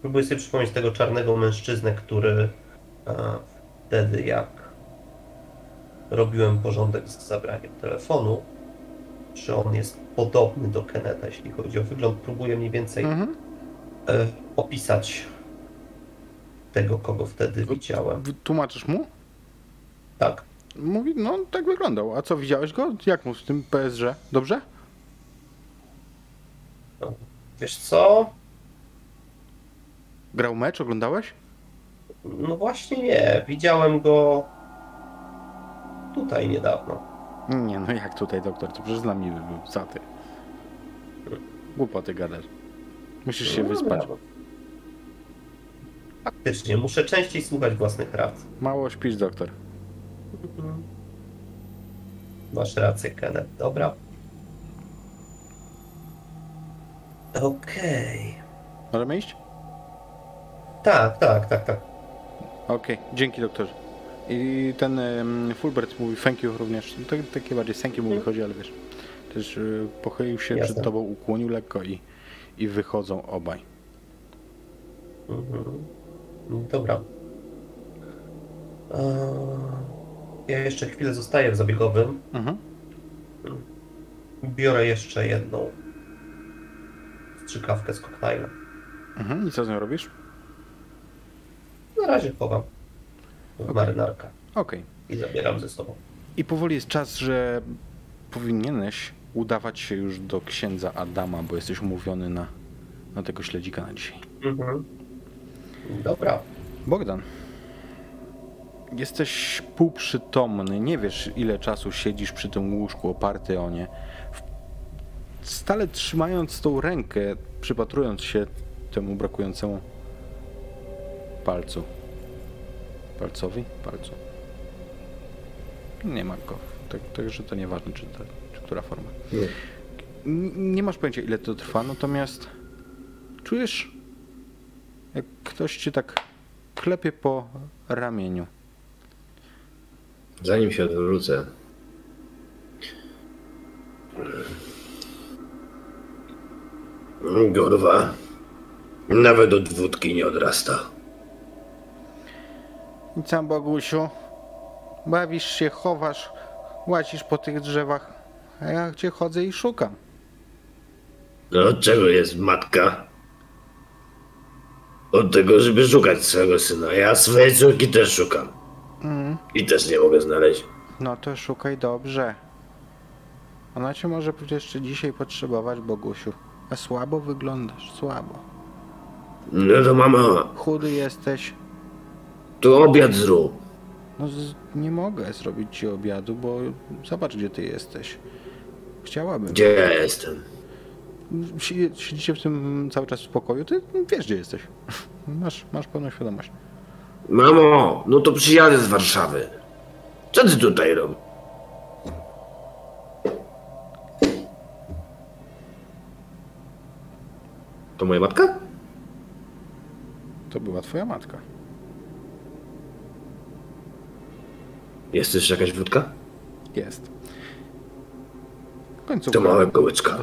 Próbuję sobie przypomnieć tego czarnego mężczyznę, który e, wtedy, jak robiłem porządek z zabraniem telefonu, czy on jest podobny do Keneta, jeśli chodzi o wygląd. Próbuję mniej więcej Mhm. e, opisać tego, kogo wtedy widziałem. Tłumaczysz mu? Tak. Mówi, no tak wyglądał. A co, widziałeś go? Jak mu w tym PSG? Dobrze? Wiesz co? Grał mecz, oglądałeś? No właśnie nie. Widziałem go tutaj niedawno. Nie, no jak tutaj, doktor? To przecież z nami był. Co ty? Głupoty gadasz. Musisz się No, wyspać. brawo. Faktycznie, muszę częściej słuchać własnych rad. Mało śpisz, doktor. Masz rację, Kenneth. Dobra. Okej. Możemy iść? Tak, tak, tak, tak. Okej, dzięki doktorze. I ten um, Fulbert mówi thank you również. No, To, takie bardziej thank you mówi chodzi, ale wiesz. Też y, pochylił się Jasne. przed tobą, ukłonił lekko i, i wychodzą obaj. Mhm. Dobra. Ja jeszcze chwilę zostaję w zabiegowym. Mhm. Biorę jeszcze jedną strzykawkę z koktajlem. Mhm. I co z nią robisz? Na razie chowam w Okej. marynarkę Okej. i zabieram ze sobą. I powoli jest czas, że powinieneś udawać się już do księdza Adama, bo jesteś umówiony na, na tego śledzika na dzisiaj. Mhm. Dobra. Bogdan, jesteś półprzytomny, nie wiesz ile czasu siedzisz przy tym łóżku oparty o nie. Stale trzymając tą rękę, przypatrując się temu brakującemu palcu. Palcowi? Palcu. Nie ma go. Tak, także to nieważne, czy, ta, czy która forma. Nie. N- Nie masz pojęcia, ile to trwa, natomiast czujesz, jak ktoś cię tak klepie po ramieniu. Zanim się odwrócę. Kurwa. Nawet od wódki nie odrasta. I co, Bogusiu? Bawisz się, chowasz, łazisz po tych drzewach, a ja gdzie chodzę i szukam. No od czego jest matka? Od tego, żeby szukać swojego syna. Ja swojej córki też szukam. I też nie mogę znaleźć. No to szukaj dobrze. Ona cię może jeszcze dzisiaj potrzebować, Bogusiu. A słabo wyglądasz, słabo. No to mama, Chudy jesteś. to obiad zrób. No z, nie mogę zrobić ci obiadu, bo zobacz gdzie ty jesteś. Chciałabym. Gdzie ja jestem? Si- Siedzicie w tym cały czas w pokoju, ty wiesz gdzie jesteś. Masz, masz pełną świadomość. Mamo, no to przyjadę z Warszawy. Co ty tutaj robisz? To moja matka? To była twoja matka. Jest też jakaś wódka? Jest. Końcówka. To małego łyczka.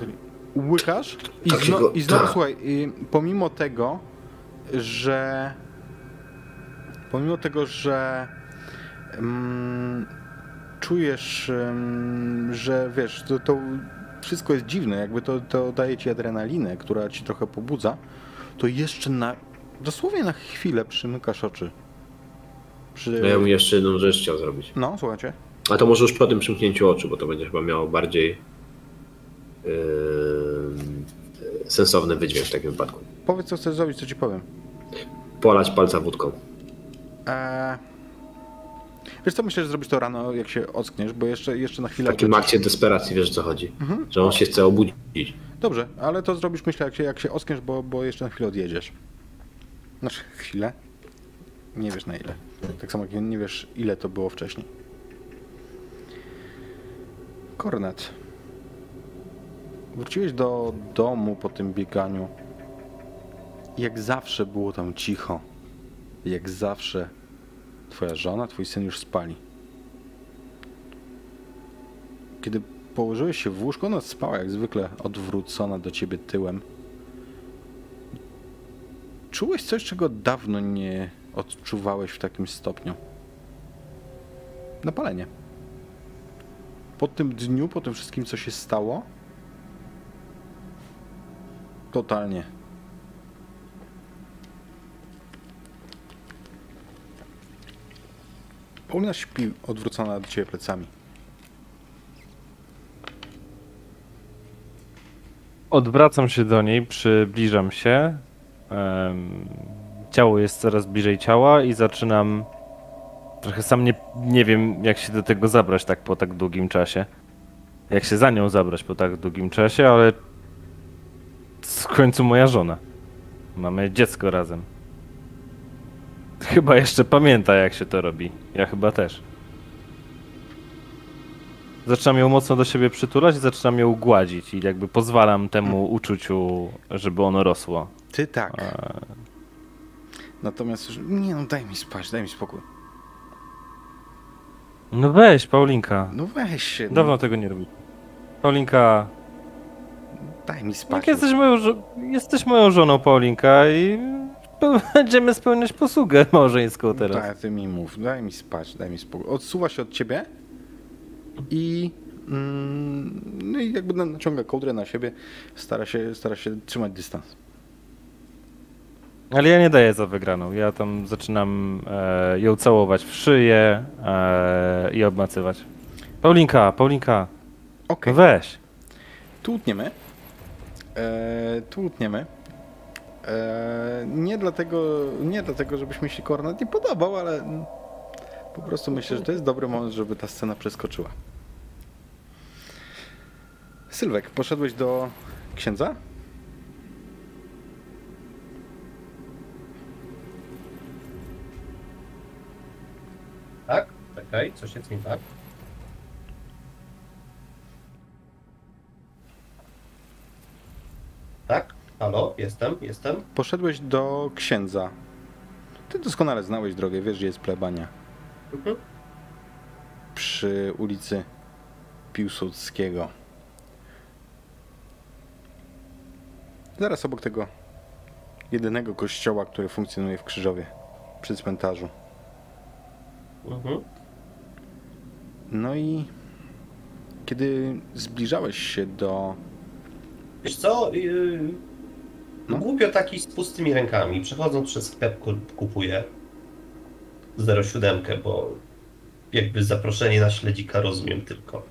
Łykasz i, Takiego- zno, i znowu tak. słuchaj, y, pomimo tego, że pomimo tego, że mm, czujesz, ym, że wiesz, to, to wszystko jest dziwne, jakby to, to daje ci adrenalinę, która ci trochę pobudza, to jeszcze na, dosłownie na chwilę przymykasz oczy. Przy, No ja bym jeszcze jedną rzecz chciał zrobić. no, słuchajcie. A to może już po tym przymknięciu oczu, bo to będzie chyba miało bardziej yy, sensowny wydźwięk w takim wypadku. Powiedz, co chcesz zrobić, co ci powiem. Polać palca wódką. Eee, wiesz co, myślę, że zrobisz to rano, jak się ockniesz, bo jeszcze, jeszcze na W chwilę... takim odlecisz- akcie desperacji wiesz o co chodzi. Że on się chce obudzić. Dobrze, ale to zrobisz, myślę, jak się, jak się ockniesz, bo, bo jeszcze na chwilę odjedziesz. Znaczy, chwilę? Nie wiesz na ile. Tak samo jak nie wiesz, ile to było wcześniej. Kornet. Wróciłeś do domu po tym bieganiu. Jak zawsze było tam cicho. Jak zawsze twoja żona, twój syn już spali. Kiedy położyłeś się w łóżko, ona spała jak zwykle odwrócona do ciebie tyłem. Czułeś coś, czego dawno nie odczuwałeś w takim stopniu. Napalenie. Po tym dniu, po tym wszystkim, co się stało, totalnie. Paulina śpi odwrócona do ciebie plecami. Odwracam się do niej, przybliżam się. ciało jest coraz bliżej ciała i zaczynam. Trochę sam nie, nie wiem, jak się do tego zabrać tak po tak długim czasie. Jak się za nią zabrać po tak długim czasie, ale w końcu moja żona. Mamy dziecko razem. Chyba jeszcze pamięta, jak się to robi. Ja chyba też. Zaczynam ją mocno do siebie przytulać i zaczynam ją gładzić i jakby pozwalam temu uczuciu, żeby ono rosło. Ty tak. Natomiast, że- nie no, daj mi spać, daj mi spokój. No weź, Paulinka. No weź się, no, Dawno tego nie robi. Paulinka, daj mi spać. jak jesteś moją, jesteś moją żoną, Paulinka, i będziemy spełniać posługę małżeńską teraz. Tak, ty mi mów, daj mi spać, daj mi spokój. Odsuwa się od ciebie i, mm, no i jakby na- naciąga kołdrę na siebie, stara się, stara się trzymać dystans. Ale ja nie daję za wygraną. Ja tam zaczynam e, ją całować w szyję e, i obmacywać. Paulinka, Paulinka, no weź. tu utniemy. E, tu utniemy. E, nie dlatego, nie dlatego, żebyś mi się Kornet nie podobał, ale po prostu myślę, że to jest dobry moment, żeby ta scena przeskoczyła. Sylwek, poszedłeś do księdza? Tak? Czekaj, coś jest nie tak. Tak? Halo? Jestem, jestem. Poszedłeś do księdza. Ty doskonale znałeś drogę, wiesz, gdzie jest plebania. Mhm. Przy ulicy Piłsudskiego. Zaraz obok tego jedynego kościoła, który funkcjonuje w Krzyżowie, przy cmentarzu. Mhm. No i kiedy zbliżałeś się do. Wiesz co? Yy, No. Głupio taki z pustymi rękami. Przechodząc przez sklep ku- kupuję 07, bo jakby zaproszenie na śledzika rozumiem tylko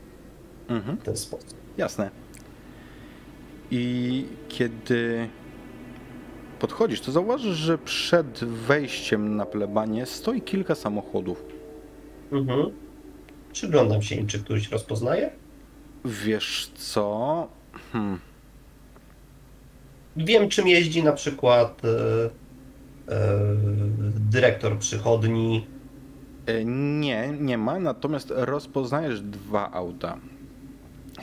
Mhm. w ten sposób. Jasne. I kiedy podchodzisz, to zauważysz, że przed wejściem na plebanie stoi kilka samochodów. Mhm. Przyglądam się im, czy któryś rozpoznaje. Wiesz co? Hmm. Wiem, czym jeździ na przykład e, e, dyrektor przychodni. E, Nie, nie ma, natomiast rozpoznajesz dwa auta.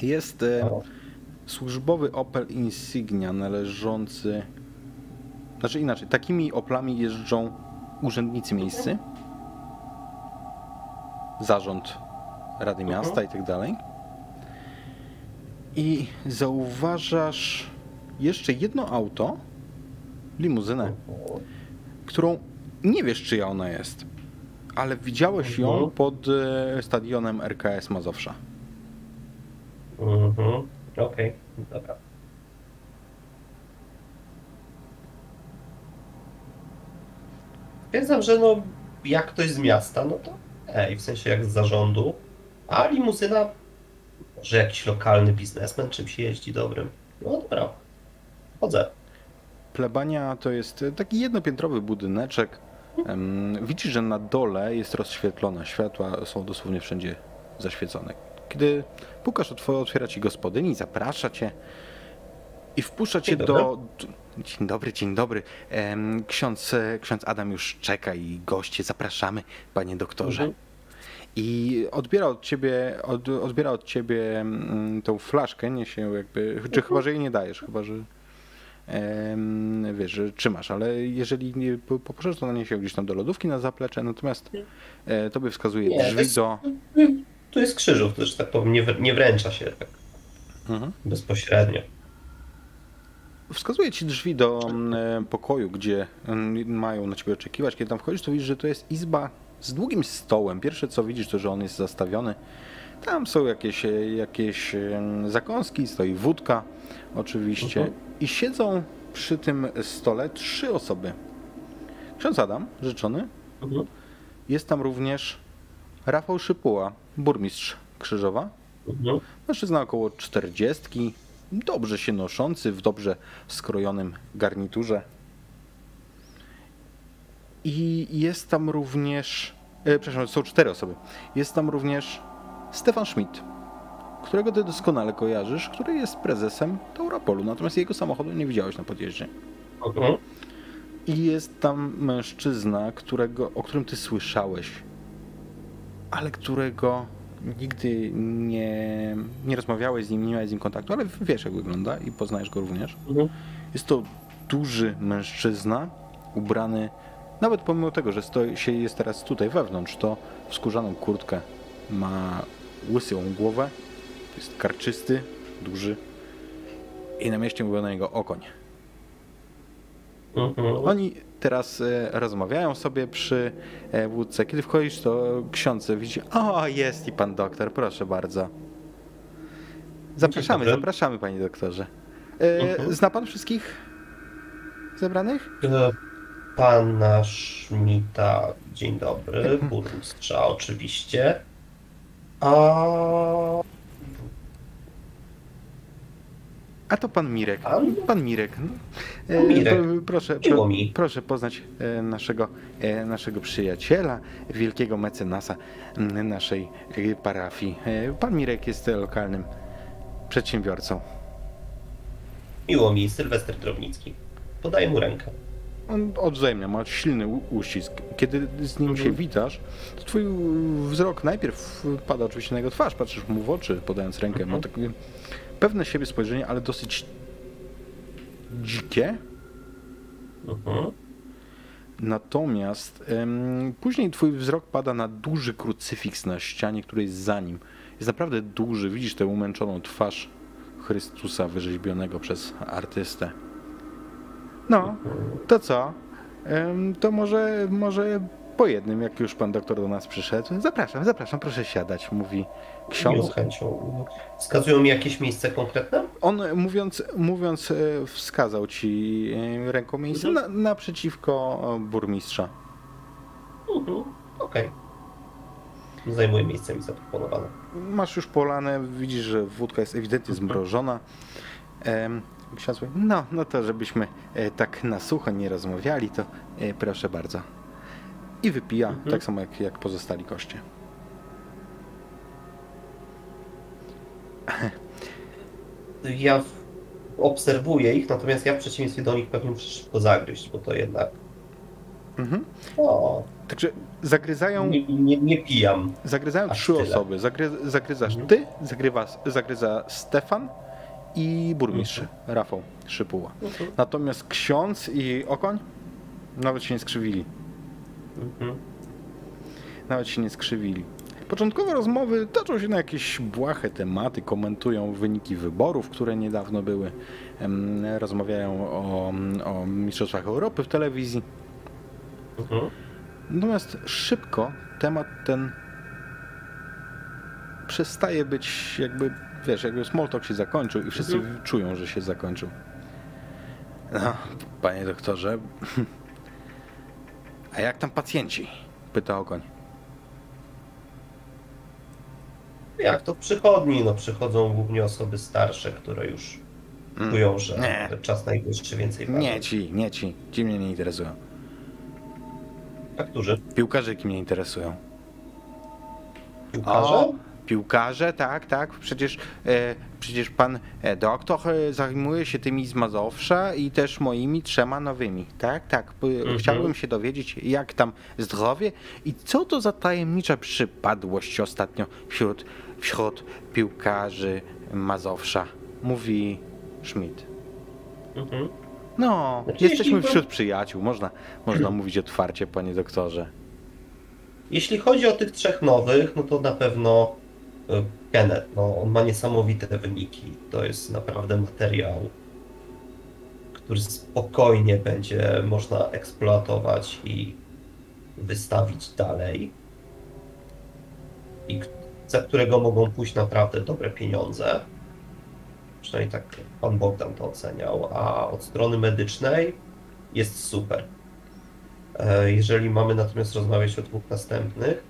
Jest O, służbowy Opel Insignia należący. Znaczy inaczej, takimi Oplami jeżdżą urzędnicy miejscy, zarząd Rady Miasta i tak dalej. I zauważasz jeszcze jedno auto, limuzynę, którą nie wiesz, czyja ona jest, ale widziałeś ją Mhm. pod e, stadionem RKS Mazowsza. Mhm. Okej, dobra. Stwierdzam, że no, jak ktoś z miasta, no to ej, w sensie jak z zarządu, a limuzyna, może jakiś lokalny biznesmen czymś jeździ dobrym. No dobra, chodzę. Plebania to jest e, taki jednopiętrowy budyneczek. Widzisz, że na dole jest rozświetlona. Światła są dosłownie wszędzie zaświecone. Kiedy pukasz, otw- otwiera ci gospodyni, zaprasza cię i wpuszcza cię do... Dzień dobry, dzień dobry. Ksiądz, e, ksiądz Adam już czeka i goście. Zapraszamy, panie doktorze. Mhm. I odbiera od ciebie, od, odbiera od ciebie mm, tą flaszkę, nie się jakby, czy chyba, że jej nie dajesz, chyba, że wiesz, że trzymasz, ale jeżeli nie po- poproszę, to naniesie gdzieś tam do lodówki na zaplecze, natomiast e, tobie wskazuje Nie, to drzwi jest- do... Tu jest krzyżów, to że tak powiem, nie, nie wręcza się tak Mhm. bezpośrednio. Wskazuje ci drzwi do mm, pokoju, gdzie mm, mają na ciebie oczekiwać. Kiedy tam wchodzisz, to widzisz, że to jest izba z długim stołem. Pierwsze co widzisz, to że on jest zastawiony. Tam są jakieś, e, jakieś zakąski, stoi wódka oczywiście. Mhm. I siedzą przy tym stole trzy osoby. Ksiądz Adam, życzony. Mhm. Jest tam również Rafał Szypuła, burmistrz Krzyżowa. Mhm. Mężczyzna około 40, dobrze się noszący, w dobrze skrojonym garniturze. I jest tam również, e, przepraszam, są cztery osoby. Jest tam również Stefan Schmidt, którego ty doskonale kojarzysz, który jest prezesem Tauropolu, natomiast jego samochodu nie widziałeś na podjeździe. Mhm. I jest tam mężczyzna, którego, o którym ty słyszałeś, ale którego nigdy nie, nie rozmawiałeś z nim, nie miałeś z nim kontaktu, ale wiesz jak wygląda i poznajesz go również. Mhm. Jest to duży mężczyzna, ubrany, nawet pomimo tego, że stoi, się jest teraz tutaj wewnątrz, to w skórzaną kurtkę ma łysą głowę, jest karczysty, duży i na mieście mówią na niego okoń. Mhm. Oni teraz e, rozmawiają sobie przy e, wódce. Kiedy wchodzisz, to ksiądz widzi, o jest i pan doktor, proszę bardzo. Zapraszamy, zapraszamy panie doktorze. E, Mhm. Zna pan wszystkich zebranych? E, Pana Szmita, dzień dobry, burmistrza oczywiście. A A to pan Mirek. Pan? Mirek. E, Pan Mirek. pro- Proszę, pro, proszę poznać e, naszego, e, naszego przyjaciela, wielkiego mecenasa naszej parafii. Pan Mirek jest lokalnym przedsiębiorcą. miło mi, Sylwester Drobnicki. Podaję mu rękę. On odwzajemnia, ma silny uścisk. Kiedy z nim się Mhm. witasz, to twój wzrok najpierw pada oczywiście na jego twarz, patrzysz mu w oczy, podając rękę. Ma Mhm. Pewne siebie spojrzenie, ale dosyć dzikie. Mhm. Natomiast em, później twój wzrok pada na duży krucyfiks na ścianie, który jest za nim. Jest naprawdę duży. Widzisz tę umęczoną twarz Chrystusa wyrzeźbionego przez artystę. No, to co? Em, to może, może po jednym, jak już pan doktor do nas przyszedł. Zapraszam, zapraszam, proszę siadać, mówi Ksiądz. chęcią. Wskazują mi jakieś miejsce konkretne? On mówiąc, mówiąc e, wskazał ci e, ręką miejsce na, naprzeciwko e, burmistrza. Mhm. Okej. Zajmuję miejsce mi zaproponowane. Masz już polane, widzisz, że wódka jest ewidentnie zmrożona. Em, Ksiądz mówi, no, no to żebyśmy tak na sucho nie rozmawiali, to proszę bardzo. I wypija, Mhm. tak samo jak, jak pozostali goście. Ja obserwuję ich, natomiast ja w przeciwieństwie do nich pewnie muszę szybko zagryźć, bo to jednak. Mhm. O, Także zagryzają, nie, nie, nie pijam. zagryzają aż trzy tyle. osoby. Zagry, zagryzasz Mhm. ty, zagrywa, zagryza Stefan i burmistrz Rafał Szypuła. Mhm. Natomiast ksiądz i okoń nawet się nie skrzywili. Mhm. Nawet się nie skrzywili. Początkowe rozmowy toczą się na jakieś błahe tematy, komentują wyniki wyborów, które niedawno były, rozmawiają o, o Mistrzostwach Europy w telewizji. Mhm. Natomiast szybko temat ten przestaje być jakby, wiesz, jakby small talk się zakończył i wszyscy Mhm. czują, że się zakończył. No, panie doktorze, a jak tam pacjenci? Pyta okoń. Jak to przychodni? No przychodzą głównie osoby starsze, które już Mm. czują, że Nie. czas najwyższy więcej Nie waży. ci, nie ci. Ci mnie nie interesują. A którzy? Piłkarzyki mnie interesują. Piłkarze? O, piłkarze, tak, tak. Przecież, e, przecież pan e, doktor e, zajmuje się tymi z Mazowsza i też moimi trzema nowymi. Tak, tak. Mhm. Chciałbym się dowiedzieć, jak tam zdrowie i co to za tajemnicza przypadłość ostatnio wśród, wśród piłkarzy Mazowsza. Mówi Schmidt. Mhm. No, Znaczy, jesteśmy jeśli- wśród przyjaciół, można, można mówić otwarcie, panie doktorze. Jeśli chodzi o tych trzech nowych, no to na pewno Kenneth, no on ma niesamowite wyniki. To jest naprawdę materiał, który spokojnie będzie można eksploatować i wystawić dalej. I za którego mogą pójść naprawdę dobre pieniądze. Przynajmniej tak pan Bogdan to oceniał. A od strony medycznej jest super. E, Jeżeli mamy natomiast rozmawiać o dwóch następnych,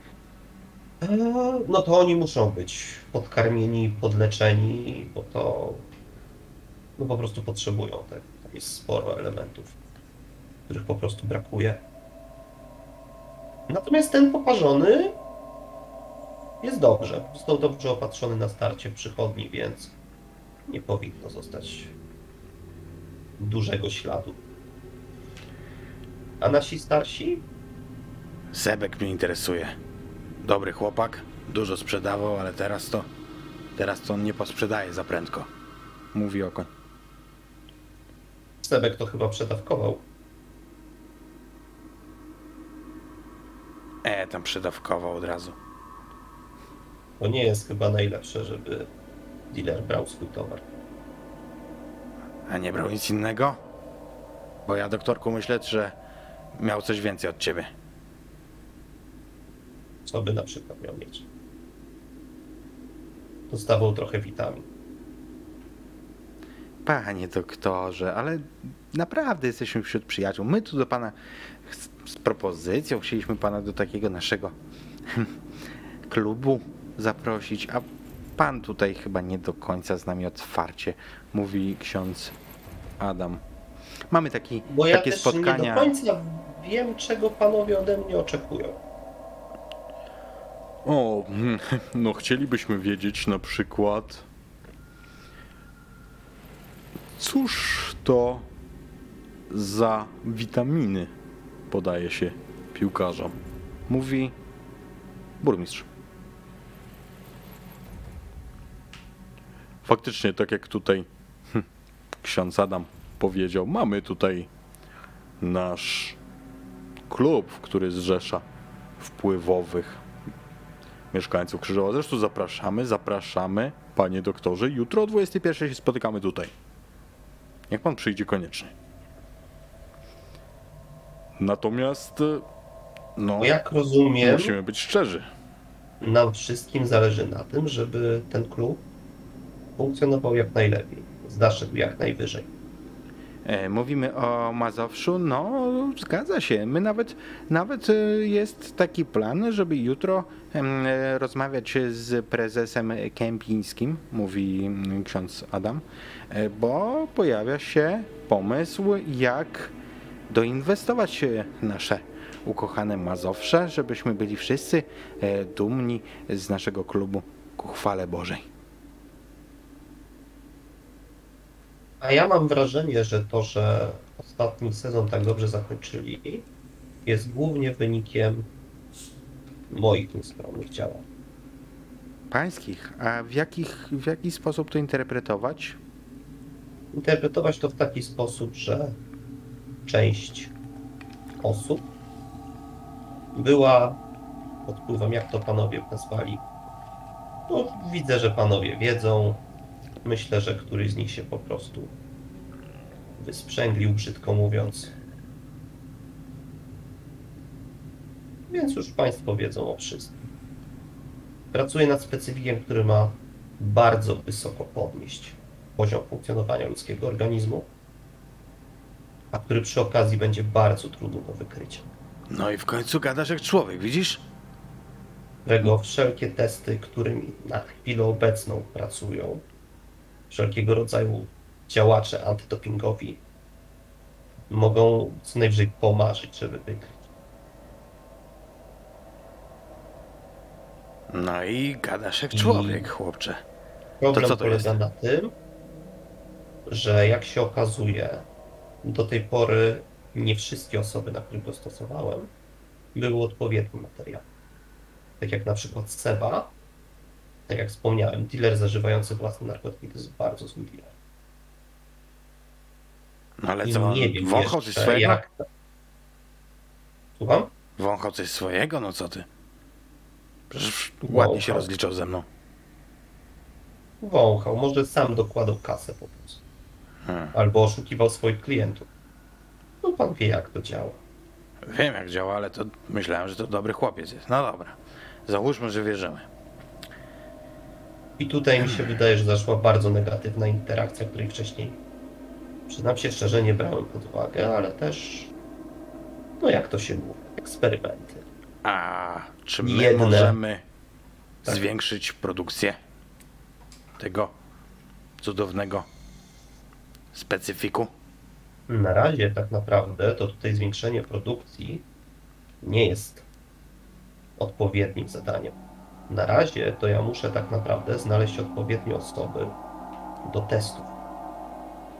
no to oni muszą być podkarmieni, podleczeni, bo to no po prostu potrzebują tego. Jest sporo elementów, których po prostu brakuje. Natomiast ten poparzony jest dobrze. Został dobrze opatrzony na starcie przychodni, więc nie powinno zostać dużego śladu. A nasi starsi? Sebek mnie interesuje. Dobry chłopak, dużo sprzedawał, ale teraz to. Teraz to on nie posprzedaje za prędko. Mówi okoń. Sebek to chyba przedawkował. E, tam przydawkował od razu. To nie jest chyba najlepsze, żeby dealer brał swój towar. A nie brał nic innego? Bo ja, doktorku, myślę, że miał coś więcej od ciebie. Co by na przykład miał mieć? Dostawał trochę witamin. Panie doktorze, ale naprawdę jesteśmy wśród przyjaciół. My tu do pana z, z propozycją chcieliśmy pana do takiego naszego klubu zaprosić, a pan tutaj chyba nie do końca z nami otwarcie, mówi ksiądz Adam. Mamy taki, Bo ja takie też spotkania. nie do końca wiem, czego panowie ode mnie oczekują. O, mm, no chcielibyśmy wiedzieć na przykład, cóż to za witaminy podaje się piłkarzom, mówi burmistrz. Faktycznie, tak jak tutaj hm, ksiądz Adam powiedział, mamy tutaj nasz klub, który zrzesza wpływowych mieszkańców Krzyżowa. Zresztą zapraszamy, zapraszamy, panie doktorze. Jutro o 21 się spotykamy tutaj. Niech pan przyjdzie koniecznie. Natomiast, e, no, Bo jak rozumiem, musimy być szczerzy. nam wszystkim zależy na tym, żeby ten klub funkcjonował jak najlepiej, zaszedł jak najwyżej. E, Mówimy o Mazowszu, no zgadza się. My nawet, nawet e, jest taki plan, żeby jutro e, rozmawiać z prezesem Kępińskim, mówi mm, ksiądz Adam, bo pojawia się pomysł, jak doinwestować nasze ukochane Mazowsze, żebyśmy byli wszyscy dumni z naszego klubu ku chwale Bożej. A ja mam wrażenie, że to, że ostatni sezon tak dobrze zakończyli, jest głównie wynikiem moich nieskromnych działań. Pańskich, a w, jakich, w jaki sposób to interpretować? Interpretować to w taki sposób, że część osób była pod wpływem, jak to panowie nazwali. No, widzę, że panowie wiedzą. Myślę, że któryś z nich się po prostu wysprzęglił, brzydko mówiąc. Więc już państwo wiedzą o wszystkim. Pracuję nad specyfikiem, który ma bardzo wysoko podnieść poziom funkcjonowania ludzkiego organizmu, a który przy okazji będzie bardzo trudny do wykrycia. No i w końcu gadasz jak człowiek, widzisz? którego wszelkie testy, którymi na chwilę obecną pracują, wszelkiego rodzaju działacze antydopingowi, mogą co najwyżej pomarzyć, żeby wykryć. No i gadasz jak I- człowiek, chłopcze. Problem co to polega jest? na tym, że jak się okazuje, do tej pory nie wszystkie osoby, na których go stosowałem, były odpowiednim materiałem. Tak jak na przykład Seba, tak jak wspomniałem, dealer zażywający własne narkotyki to jest bardzo zły dealer. No ale I co, nie wiem wąchał coś swojego? jak... Słucham? Wąchał coś swojego? No co ty? Przecież Wąchał. ładnie się rozliczał ze mną. Wąchał, może sam dokładał kasę po prostu. Hmm. Albo oszukiwał swoich klientów. No pan wie jak to działa. Wiem jak działa, ale to myślałem, że to dobry chłopiec jest. No dobra. Załóżmy, że wierzymy. I tutaj mi się wydaje, że zaszła bardzo negatywna interakcja, której wcześniej, przyznam się szczerze, nie brałem pod uwagę, ale też, no jak to się mówi, eksperymenty. A czy my Jedne. możemy Tak. zwiększyć produkcję tego cudownego specyfiku? Na razie tak naprawdę to tutaj zwiększenie produkcji nie jest odpowiednim zadaniem. Na razie to ja muszę tak naprawdę znaleźć odpowiednie osoby do testów,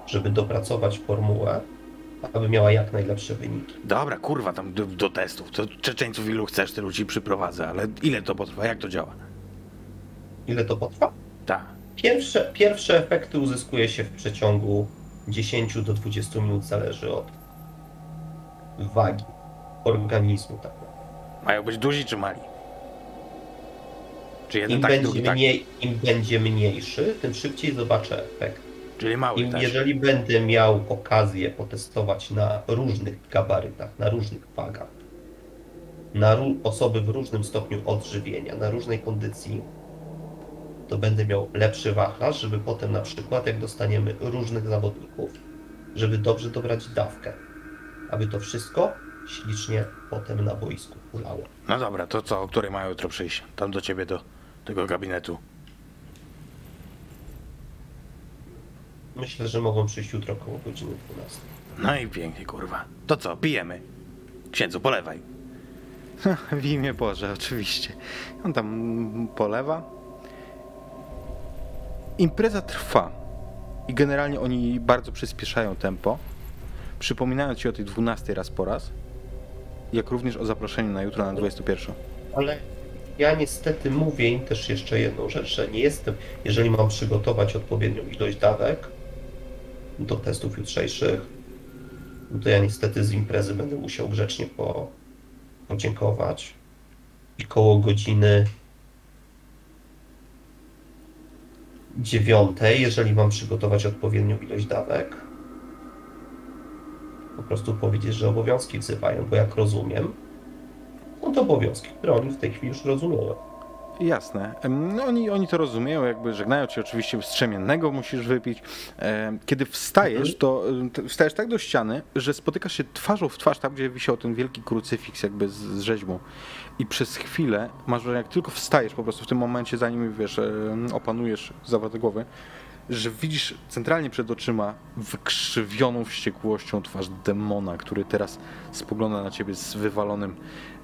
żeby dopracować formułę, aby miała jak najlepsze wyniki. Dobra, kurwa, tam do, do testów. To Czeczeńców ilu chcesz, tylu ci przyprowadzę, ale ile to potrwa? Jak to działa? Ile to potrwa? Tak. Pierwsze, pierwsze efekty uzyskuje się w przeciągu 10 do 20 minut, zależy od wagi organizmu. Tak. Mają być duzi czy mali? Czy jeden Im, taki, będzie drugi mniej, Im będzie mniejszy, tym szybciej zobaczę efekt. Czyli mały I też. jeżeli będę miał okazję potestować na różnych gabarytach, na różnych wagach, na osoby w różnym stopniu odżywienia, na różnej kondycji, to będę miał lepszy wachlarz, żeby potem na przykład, jak dostaniemy różnych zawodników, żeby dobrze dobrać dawkę, aby to wszystko ślicznie potem na boisku kulało. No dobra, to co, o której mają jutro przyjść? Tam do ciebie, do tego gabinetu. Myślę, że mogą przyjść jutro około godziny 12. No i pięknie, kurwa. To co, pijemy? Księdzu, polewaj. w imię Boże, oczywiście. On tam polewa. Impreza trwa. I generalnie oni bardzo przyspieszają tempo. Przypominając ci o tej 12 raz po raz. Jak również o zaproszeniu na jutro na 21. Ale ja niestety mówię im też jeszcze jedną rzecz, że nie jestem, jeżeli mam przygotować odpowiednią ilość dawek do testów jutrzejszych, no to ja niestety z imprezy będę musiał grzecznie po, podziękować. I koło godziny dziewiątej, jeżeli mam przygotować odpowiednią ilość dawek, po prostu powiedzieć, że obowiązki wzywają, bo jak rozumiem, to obowiązki, które oni w tej chwili już rozumieją. Jasne. No, oni, oni to rozumieją, jakby żegnają cię oczywiście strzemiennego musisz wypić. Kiedy wstajesz, to em, t- wstajesz tak do ściany, że spotykasz się twarzą w twarz, tam gdzie wisiał ten wielki krucyfiks jakby z, z rzeźbą. I przez chwilę masz wrażenie, jak tylko wstajesz po prostu w tym momencie, zanim wiesz, opanujesz zawroty głowy, że widzisz centralnie przed oczyma wykrzywioną wściekłością twarz demona, który teraz spogląda na ciebie z wywalonym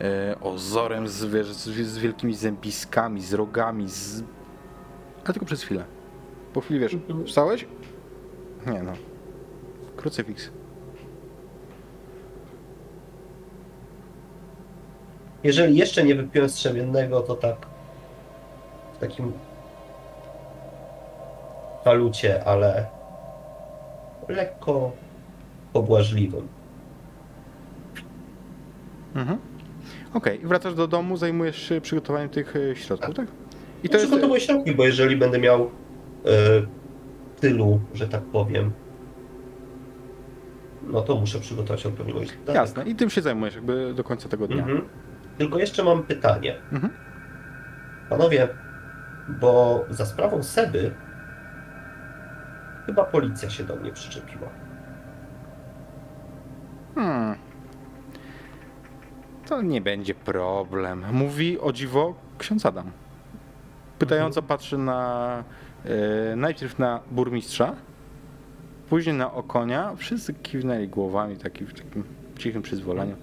e, ozorem, z, z, z wielkimi zębiskami, z rogami, z... ale tylko przez chwilę. Po chwili wiesz, wstałeś? Nie no. Krucyfiks. Jeżeli jeszcze nie wypiłem strzemiennego, to tak w takim walucie, ale lekko pobłażliwym. Mhm. Okej, i wracasz do domu, zajmujesz się przygotowaniem tych e, środków, tak? I to to jest... przygotowuję środki, bo jeżeli będę miał e, tylu, że tak powiem, no to muszę przygotować odpowiednią ilość dawek. Jasne, i tym się zajmujesz jakby do końca tego dnia. Mhm. Tylko jeszcze mam pytanie. Mhm. Panowie, bo za sprawą Seby chyba policja się do mnie przyczepiła. Hmm. To nie będzie problem. Mówi o dziwo ksiądz Adam. Pytająco patrzy na e, najpierw na burmistrza, później na okonia. Wszyscy kiwnęli głowami taki, w takim cichym przyzwoleniu.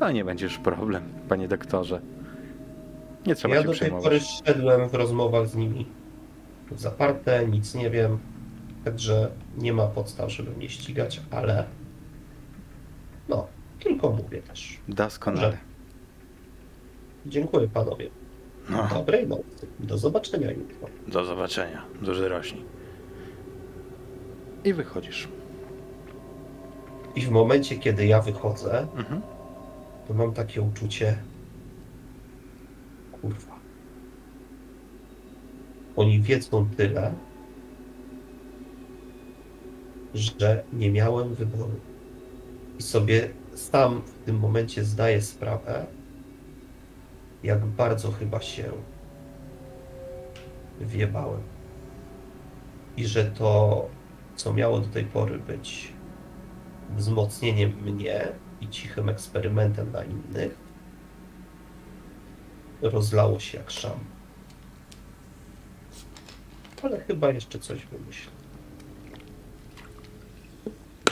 No nie będziesz problem, panie doktorze. Nie trzeba ja się do tej przejmować. pory szedłem w rozmowach z nimi zaparte, nic nie wiem, także nie ma podstaw, żeby mnie ścigać, ale no, tylko mówię też. Doskonale. Dobrze. Dziękuję panowie. No, Dobrej nocy. Do zobaczenia jutro. do zobaczenia. Duży rośnij. I wychodzisz. I w momencie, kiedy ja wychodzę, Mhm. to mam takie uczucie, kurwa. Oni wiedzą tyle, że nie miałem wyboru. I sobie sam w tym momencie zdaję sprawę, jak bardzo chyba się wjebałem. I że to, co miało do tej pory być wzmocnieniem mnie i cichym eksperymentem na innych, rozlało się jak szam. Ale chyba jeszcze coś wymyślę.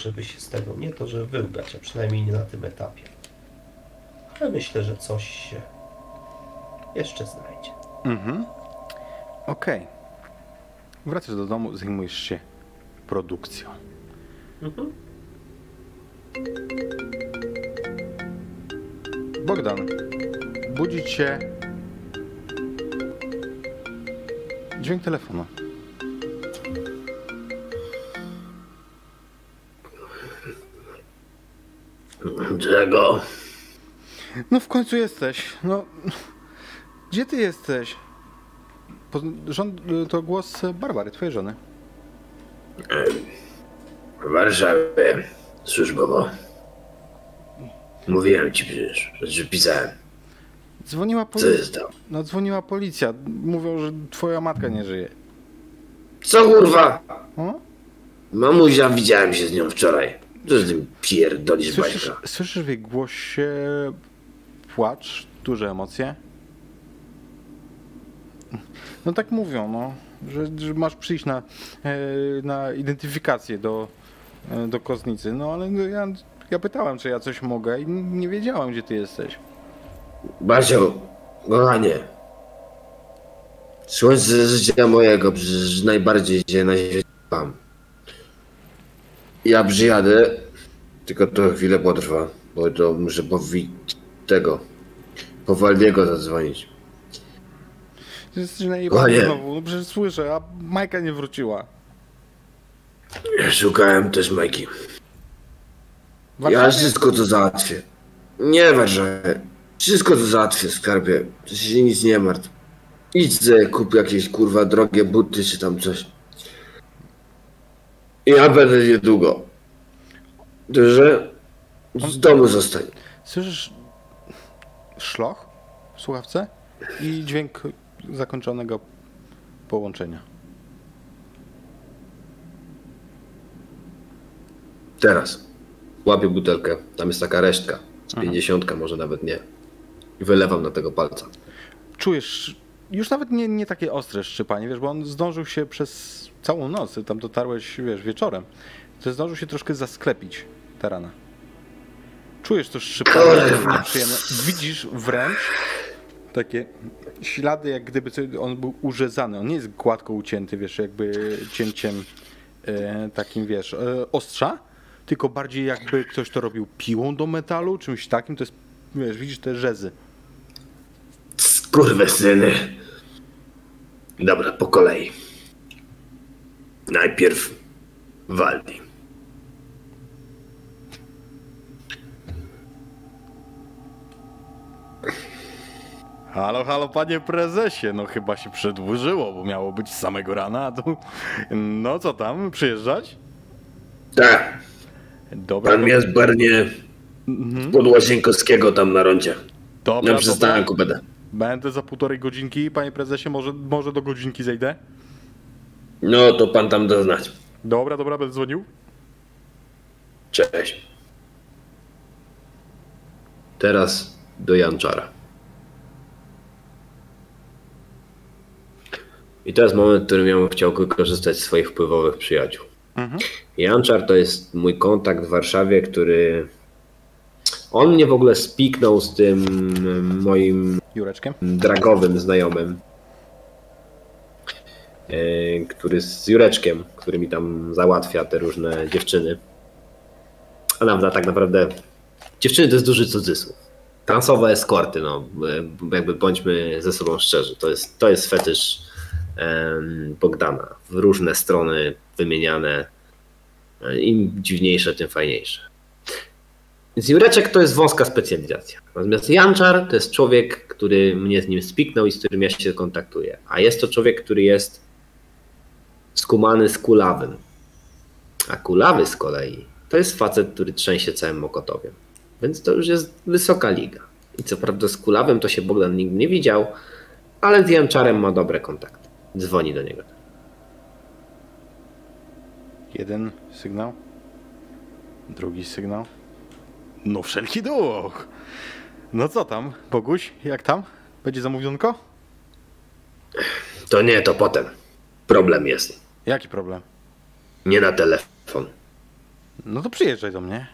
Żeby się z tego nie to, że wyłgać, a przynajmniej nie na tym etapie. Ale myślę, że coś się jeszcze znajdzie. Mhm. Okej. Wracasz do domu, zajmujesz się produkcją. Mhm. Bogdan, budzi cię dźwięk telefonu. Czego? No w końcu jesteś. No, gdzie ty jesteś? Po, rząd, to głos Barbary, twojej żony. W Warszawie służbowo. Mówiłem ci przecież, że pisałem. Dzwoniła Co policja. jest tam? No dzwoniła policja. Mówią, że twoja matka nie żyje. Co kurwa? O? Mamuzia, widziałem się z nią wczoraj. Co z tym pierdolisz Słyszysz, bajka? słyszysz w jej głosie płacz, duże emocje? No tak mówią, no, że, że masz przyjść na, e, na identyfikację do, e, do kostnicy. No ale no, ja, ja pytałem, czy ja coś mogę i nie wiedziałem, gdzie ty jesteś. Basio, kochanie. Słońce życia mojego, przecież najbardziej cię na świecie mam. Ja przyjadę, tylko to chwilę potrwa, bo to muszę powi... tego, po Waldiego zadzwonić. Jesteś najebany znowu, no przecież słyszę, a Majka nie wróciła. Szukałem też Majki. Ja wszystko to załatwię. Nie Warszawie. Wszystko to załatwię, skarbie. Ty się nic nie martw. Idź ze, kup jakieś kurwa drogie buty czy tam coś. Ja będę niedługo. Dobrze? Z domu zostań. Słyszysz szloch w słuchawce i dźwięk zakończonego połączenia. Teraz. Łapię butelkę. Tam jest taka resztka. Z pięćdziesiątka, może nawet nie. I wylewam na tego palca. Czujesz już nawet nie, nie takie ostre szczypanie, wiesz, bo on zdążył się przez całą noc, ty tam dotarłeś, wiesz, wieczorem, to zdążył się troszkę zasklepić ta rana. Czujesz to szczypanie, nieprzyjemne. Widzisz wręcz takie ślady, jak gdyby on był urzezany. On nie jest gładko ucięty, wiesz, jakby cięciem e, takim, wiesz, e, ostrza, tylko bardziej jakby ktoś to robił piłą do metalu, czymś takim, to jest, wiesz, widzisz te rzezy. Skurwe syny. Dobra, po kolei. Najpierw Waldi. Halo, halo, panie prezesie, no chyba się przedłużyło, bo miało być z samego rana, a tu... No co tam, przyjeżdżać? Tak, Dobra, pan dobra, jest barnie pod Łazienkowskiego tam na rondzie. dobra, Na przystanku będę. Będę za półtorej godzinki, panie prezesie, może, może do godzinki zejdę? No to pan tam da znać. Dobra, dobra, będę dzwonił. Cześć. Teraz do Janczara. I to jest moment, w którym ja bym chciał wykorzystać swoich wpływowych przyjaciół. Mhm. Janczar to jest mój kontakt w Warszawie, który. On mnie w ogóle spiknął z tym moim Jureczkiem? dragowym znajomym, e, który z Jureczkiem, który mi tam załatwia te różne dziewczyny. A nam tak naprawdę dziewczyny to jest duży cudzysłów. Transowe eskorty, no e, jakby bądźmy ze sobą szczerzy. To jest, to jest fetysz Bogdana. W różne strony wymieniane. E, Im dziwniejsze, tym fajniejsze. Więc Jureczek to jest wąska specjalizacja. Natomiast Janczar to jest człowiek, który mnie z nim spiknął i z którym ja się kontaktuję. A jest to człowiek, który jest skumany z kulawym. A kulawy z kolei to jest facet, który trzęsie całym Mokotowiem. Więc to już jest wysoka liga. I co prawda z kulawym to się Bogdan nigdy nie widział, ale z Janczarem ma dobre kontakty. Dzwoni do niego. Jeden sygnał. Drugi sygnał. No wszelki duch. No co tam, Boguś, jak tam? Będzie zamówionko? To nie, to potem. Problem jest. Jaki problem? Nie na telefon. No to przyjeżdżaj do mnie.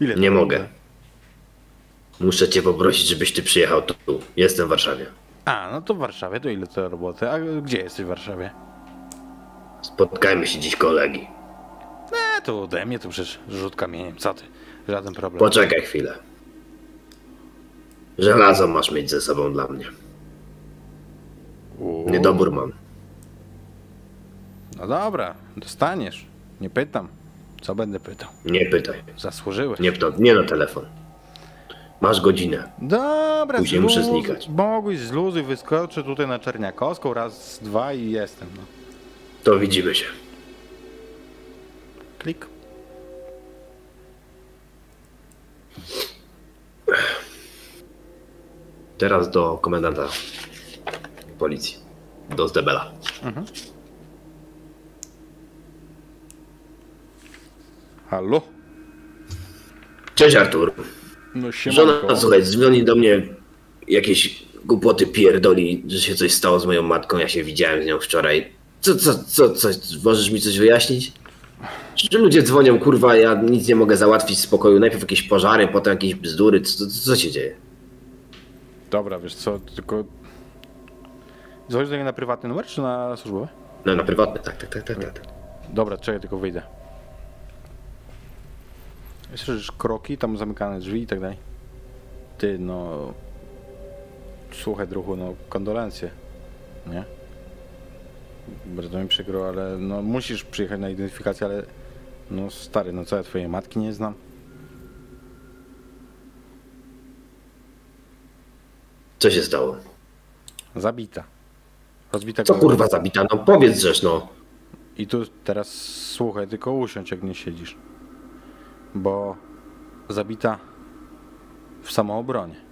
Ile Nie będzie? mogę. Muszę cię poprosić, żebyś ty przyjechał tu. Jestem w Warszawie. A, no to w Warszawie, to ile to roboty? A gdzie jesteś w Warszawie? Spotkajmy się dziś kolegi. E, to ode mnie, to przecież rzut kamieniem, co ty? Żaden problem. Poczekaj chwilę. Żelazo masz mieć ze sobą dla mnie. Uuu. Niedobór mam. No dobra, dostaniesz. Nie pytam. Co będę pytał? Nie pytaj. Zasłużyłeś. Nie, nie na telefon. Masz godzinę. Dobra, Później muszę zluzuj- znikać. Mogłeś zluzuj, wyskoczę tutaj na Czerniakowską, raz, dwa i jestem. No. To widzimy się. Klik. Teraz do komendanta policji. Do Zdebela. Halo? Cześć Artur. No Żona, słuchaj, dzwoni do mnie jakieś głupoty pierdoli, że się coś stało z moją matką. Ja się widziałem z nią wczoraj. Co, co, co, co, możesz mi coś wyjaśnić? Że ludzie dzwonią, kurwa, ja nic nie mogę załatwić w spokoju. Najpierw jakieś pożary, potem jakieś bzdury. Co, co, się dzieje? Dobra, wiesz co, tylko... Dzwonisz do mnie na prywatny numer, czy na służbowy? No na prywatne, tak, tak, tak, tak. tak. Dobra, czekaj, tylko wyjdę. Słyszysz kroki, tam zamykane drzwi i tak dalej. Ty, no... Słuchaj, druhu, no kondolencje. Nie? Bardzo mi przykro, ale no musisz przyjechać na identyfikację, ale... No stary, no co ja twojej matki nie znam? Co się stało? Zabita. Rozbita Co kurwa zabita? No powiedz żeż, no. I tu teraz słuchaj, tylko usiądź jak nie siedzisz. Bo zabita w samoobronie.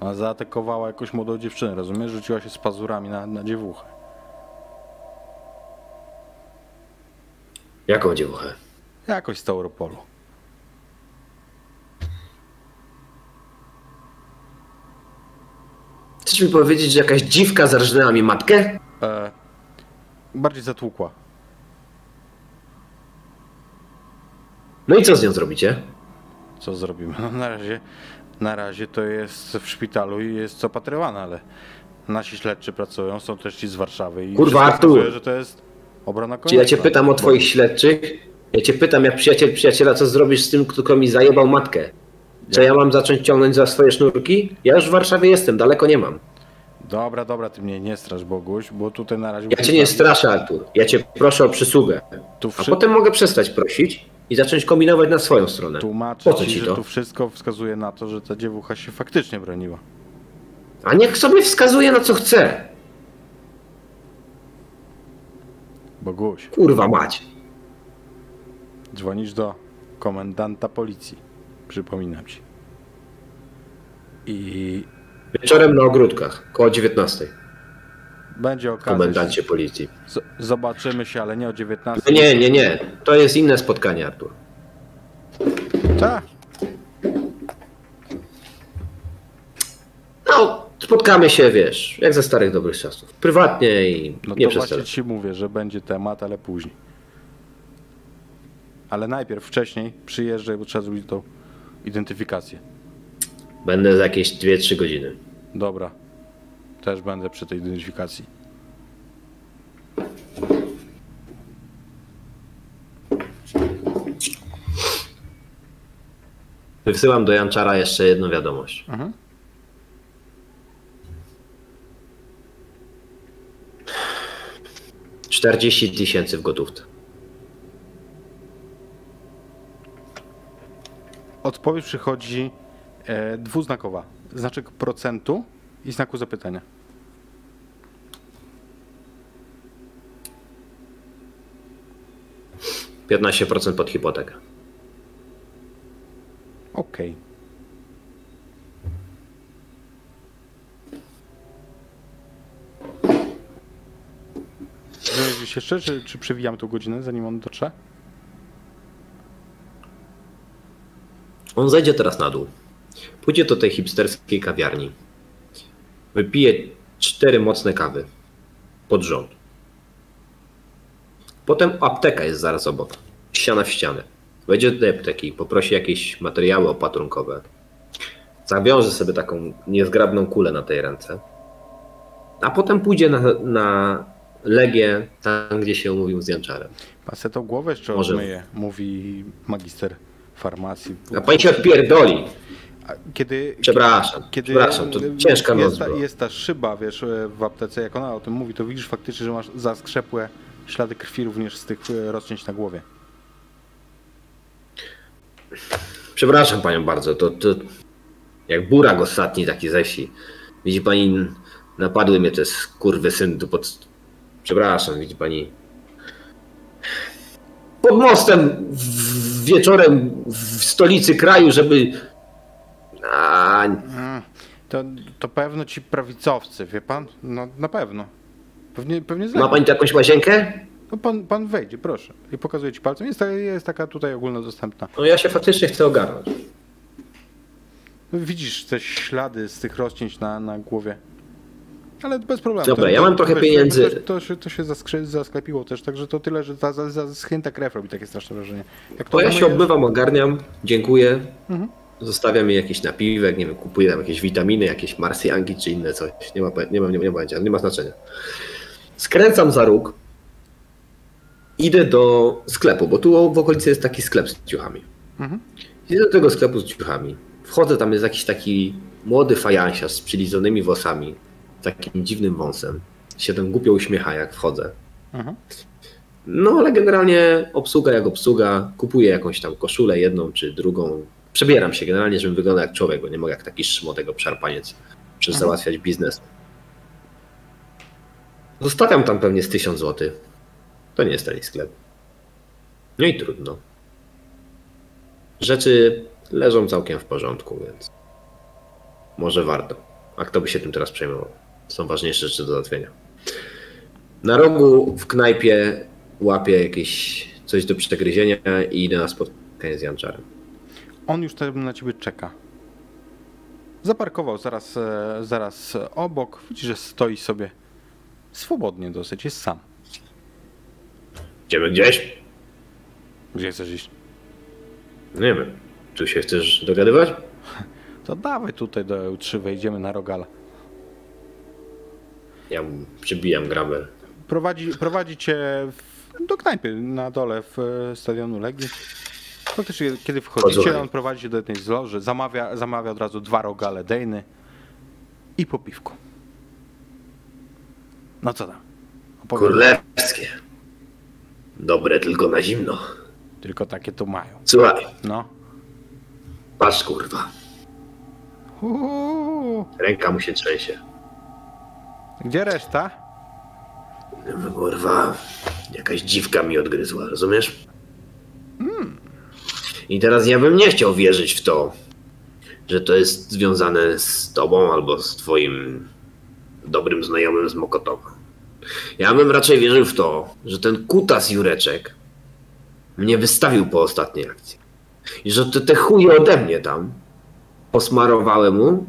Ona zaatakowała jakąś młodą dziewczynę, rozumiesz? Rzuciła się z pazurami na, na dziewuchę. Jaką dziewuchę? Jakoś z Tauropolu. Chcesz mi powiedzieć, że jakaś dziwka zarżnęła mi matkę? E, bardziej zatłukła. No i co z nią zrobicie? Co zrobimy? No na razie, na razie to jest w szpitalu i jest opatrywana, ale nasi śledczy pracują, są też ci z Warszawy i Kurwa, Artur! wskazuje, że to jest obrona Czy ja cię konieczna. pytam o twoich śledczych? Ja cię pytam jak przyjaciel przyjaciela, co zrobisz z tym, kto mi zajebał matkę? Czy ja mam zacząć ciągnąć za swoje sznurki? Ja już w Warszawie jestem, daleko nie mam. Dobra, dobra, ty mnie nie strasz, Boguś, bo tutaj na razie... Ja cię nie straszę, Artur. Ja cię proszę o przysługę. A potem mogę przestać prosić i zacząć kombinować na swoją stronę. Tłumaczę Po co ci, ci że to? tu wszystko wskazuje na to, że ta dziewucha się faktycznie broniła. A niech sobie wskazuje na co chce. Boguś, Kurwa mać. dzwonisz do komendanta policji. Przypominam ci. I Wieczorem na ogródkach, koło 19. będzie okazja. Komendancie policji. Z- Zobaczymy się, ale nie o 19. No nie, nie, nie. To jest inne spotkanie, Artur. Tak. No, spotkamy się, wiesz, jak ze starych dobrych czasów. Prywatnie i No nie to przez właśnie ci mówię, że będzie temat, ale później. Ale najpierw, wcześniej przyjeżdżaj, bo trzeba zrobić tą identyfikację. Będę za jakieś 2-3 godziny. Dobra. Też będę przy tej identyfikacji. Wysyłam do Janczara jeszcze jedną wiadomość. Mhm. Czterdzieści tysięcy w gotówce. Odpowiedź przychodzi e, dwuznakowa. Znaczek procentu i znaku zapytania. Piętnaście procent pod hipotekę. Okej. Okay. gdzieś jeszcze, czy, czy przewijamy tą godzinę, zanim on dotrze? On zejdzie teraz na dół. Pójdzie do tej hipsterskiej kawiarni. Wypije cztery mocne kawy. Pod rząd. Potem apteka jest zaraz obok. Ściana w ścianę. Wejdzie do tej apteki, poprosi jakieś materiały opatrunkowe. Zawiąże sobie taką niezgrabną kulę na tej ręce. A potem pójdzie na, na Legię, tam gdzie się umówił z Janczarem. Pan se tą głowę jeszcze Może. odmyje, mówi magister farmacji. A pani się odpierdoli. Kiedy, Przepraszam, kiedy przepraszam, to ciężka jest ta, jest ta szyba, wiesz, w aptece, jak ona o tym mówi, to widzisz faktycznie, że masz zaskrzepłe ślady krwi również z tych e, rozcięć na głowie. Przepraszam panią bardzo, to, to jak burak ostatni taki ze wsi. Widzi pani, napadły mnie te skurwy syn tu pod... Przepraszam, widzi pani. pod mostem w, wieczorem w stolicy kraju, żeby... A, Mm, To, to pewno ci prawicowcy, wie pan? No na pewno. Pewnie, pewnie ma pani tu jakąś łazienkę? No pan, pan wejdzie, proszę. I pokazuję ci palcem. Jest, ta- jest taka tutaj ogólnodostępna. No ja się faktycznie chcę ogarnąć. Widzisz te ślady z tych rozcięć na, na głowie. Ale bez problemu. Dobra, To- ja to- mam trochę wiesz, pieniędzy. To, to, się, to się zaskrzy, zasklepiło też, także to tyle, że za, za, krew robi takie straszne wrażenie. Jak To ja się obmywam, ogarniam, dziękuję. Mhm. Zostawiam jej jakiś napiwek, nie wiem, kupuję tam jakieś witaminy, jakieś marsjanki czy inne coś. Nie ma, nie ma, nie ma, nie ma, nie ma znaczenia. Skręcam za róg. Idę do sklepu, bo tu w okolicy jest taki sklep z ciuchami. Mhm. Idę do tego sklepu z ciuchami. Wchodzę, tam jest jakiś taki młody fajansiarz z przylizonymi włosami, takim dziwnym wąsem. Się tam głupio uśmiecha, jak wchodzę. Mhm. No, ale generalnie obsługa jak obsługa. Kupuję jakąś tam koszulę, jedną czy drugą. Przebieram się generalnie, żebym wyglądał jak człowiek, bo nie mogę jak taki szmotego szarpaniec przez Mhm. załatwiać biznes. Zostawiam tam pewnie z 1000 zł. To nie jest tani sklep. No i trudno. Rzeczy leżą całkiem w porządku, więc może warto. A kto by się tym teraz przejmował? Są ważniejsze rzeczy do załatwienia. Na rogu w knajpie łapię jakieś coś do przegryzienia i idę na spotkanie z Janczarem. On już tam na ciebie czeka. Zaparkował zaraz, e, zaraz obok. Widzisz, że stoi sobie swobodnie dosyć, jest sam. Idziemy gdzieś? Gdzie chcesz iść? Nie wiem. Tu się chcesz dogadywać? To dawaj tutaj do EU3, wejdziemy na Rogala. Ja przybijam grabę. Prowadzi, prowadzi cię w, do knajpy na dole w e, stadionu Legii. Faktycznie, kiedy wchodzicie, on prowadzi do jednej z loży, zamawia, zamawia od razu dwa rogale dejny i po piwku. No co tam? Opowiedz. Królewskie. Dobre tylko na zimno. Tylko takie tu mają. Słuchaj, No. patrz kurwa. Uuu. Ręka mu się trzęsie. Gdzie reszta? No, Kurwa, jakaś dziwka mi odgryzła, rozumiesz? I teraz ja bym nie chciał wierzyć w to, że to jest związane z tobą albo z twoim dobrym znajomym z Mokotowa. Ja bym raczej wierzył w to, że ten kutas Jureczek mnie wystawił po ostatniej akcji. I że te, te chuje ode mnie tam posmarowały mu,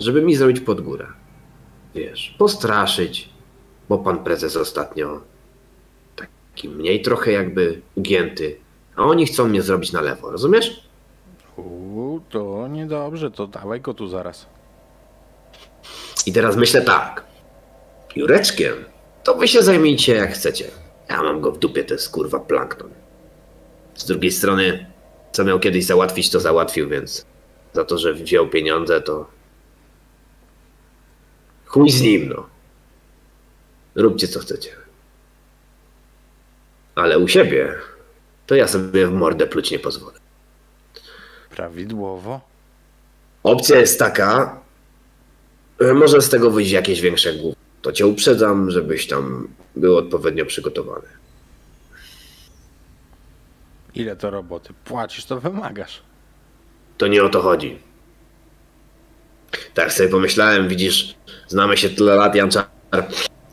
żeby mi zrobić pod górę. Wiesz, postraszyć, bo pan prezes ostatnio taki mniej trochę jakby ugięty, a oni chcą mnie zrobić na lewo, rozumiesz? Uuu, to niedobrze, to dawaj go tu zaraz. I teraz myślę tak, Jureczkiem, to wy się zajmijcie jak chcecie. Ja mam go w dupie, to jest kurwa plankton. Z drugiej strony, co miał kiedyś załatwić, to załatwił, więc za to, że wziął pieniądze, to chuj z nim, no. Róbcie co chcecie. Ale u siebie, to ja sobie w mordę pluć nie pozwolę. Prawidłowo. Opcja jest taka, że może z tego wyjść jakieś większe głów. To cię uprzedzam, żebyś tam był odpowiednio przygotowany. Ile to roboty? Płacisz, to wymagasz. To nie o to chodzi. Tak sobie pomyślałem, widzisz, znamy się tyle lat, Janczar.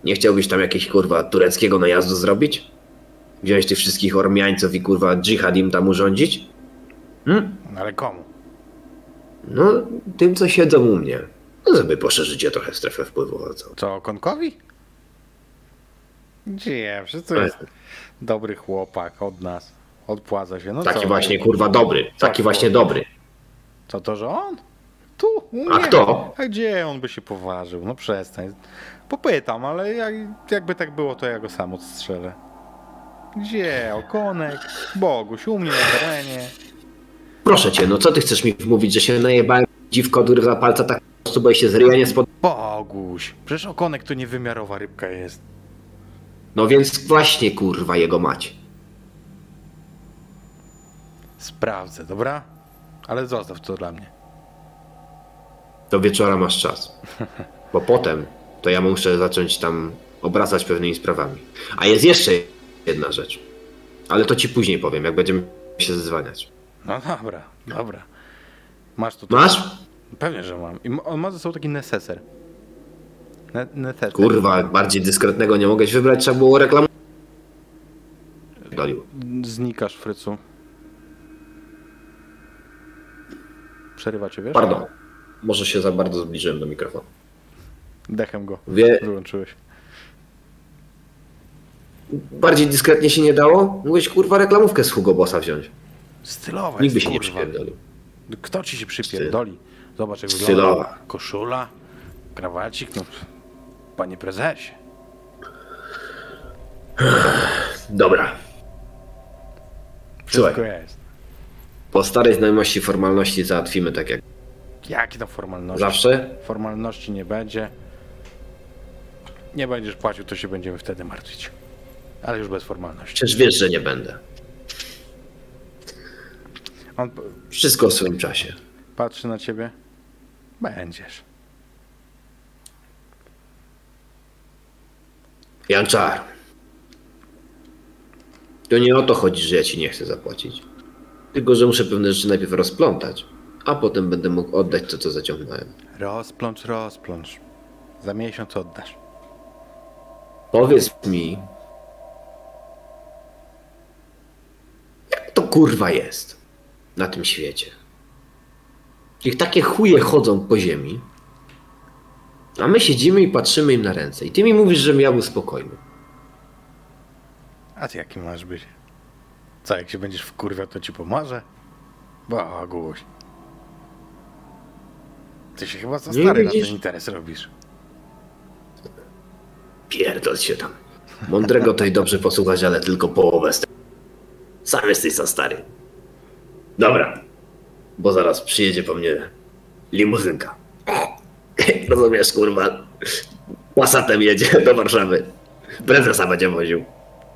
Nie chciałbyś tam jakiegoś kurwa tureckiego najazdu zrobić? Wziąć tych wszystkich Ormiańców i kurwa dżihad im tam urządzić? Hmm? No ale komu? No, tym co siedzą u mnie. No, żeby poszerzyć je trochę strefę wpływu. Co? Co, Konkowi? Gdzie? To jest dobry chłopak od nas. Odpłaca się. No Taki co? właśnie kurwa dobry. Co Taki właśnie dobry. Co to, że on? Tu, u A kto? A gdzie on by się poważył? No przestań. Popytam, ale jak, jakby tak było, to ja go sam odstrzelę. Gdzie? Okonek? Boguś, u mnie na terenie. Proszę cię, no co ty chcesz mi wmówić, że się najebałem dziwko za palca tak po prostu, bo się z ryja nie spod... Boguś. Przecież okonek to niewymiarowa rybka jest. No więc właśnie kurwa jego mać. Sprawdzę, dobra? Ale zostaw to dla mnie. Do wieczora masz czas. Bo potem to ja muszę zacząć tam obracać pewnymi sprawami. A jest jeszcze jedna rzecz. Ale to ci później powiem, jak będziemy się zezwaniać. No dobra, dobra. Masz tutaj. Masz? Pewnie, że mam. I on ma ze sobą taki neseser. Ne neseser. Kurwa, bardziej dyskretnego nie mogłeś wybrać, trzeba było reklamować. Znikasz, Frycu. Przerywa cię, wiesz? Pardon. Może się za bardzo zbliżyłem do mikrofonu. Dechem go Wie, wyłączyłeś. Bardziej dyskretnie się nie dało? Mógłeś kurwa reklamówkę z Hugo Bossa wziąć. Stylowa Nikt by się nie kurwa. przypierdolił. Kto ci się przypierdoli? Zobacz jak Stylowa. wygląda. Koszula, krawacik, no. Panie prezesie. Dobra. Wszystko Słuchaj, jest. po starej znajomości formalności załatwimy tak jak Jakie tam formalności? zawsze. Formalności nie będzie. Nie będziesz płacił, to się będziemy wtedy martwić. Ale już bez formalności. Przecież wiesz, że nie będę. On Wszystko w swoim czasie. patrzy na ciebie. Będziesz. Janczar. To nie o to chodzi, że ja ci nie chcę zapłacić. Tylko, że muszę pewne rzeczy najpierw rozplątać, a potem będę mógł oddać to, co zaciągnąłem. Rozplącz, rozplącz. Za miesiąc oddasz. Powiedz mi, to kurwa jest na tym świecie? Niech takie chuje chodzą po ziemi, a my siedzimy i patrzymy im na ręce. I ty mi mówisz, żebym ja był spokojny. A ty jaki masz być? Co, jak się będziesz wkurwiał, to ci pomoże? Boguś. Ty się chyba za Nie stary na ten interes robisz. Pierdol się tam. Mądrego to i dobrze posłuchać, ale tylko połowę z tego. Sam jesteś za stary. Dobra. Bo zaraz przyjedzie po mnie limuzynka. Rozumiesz, kurwa? Passatem jedzie do Warszawy. Prezesa będzie woził.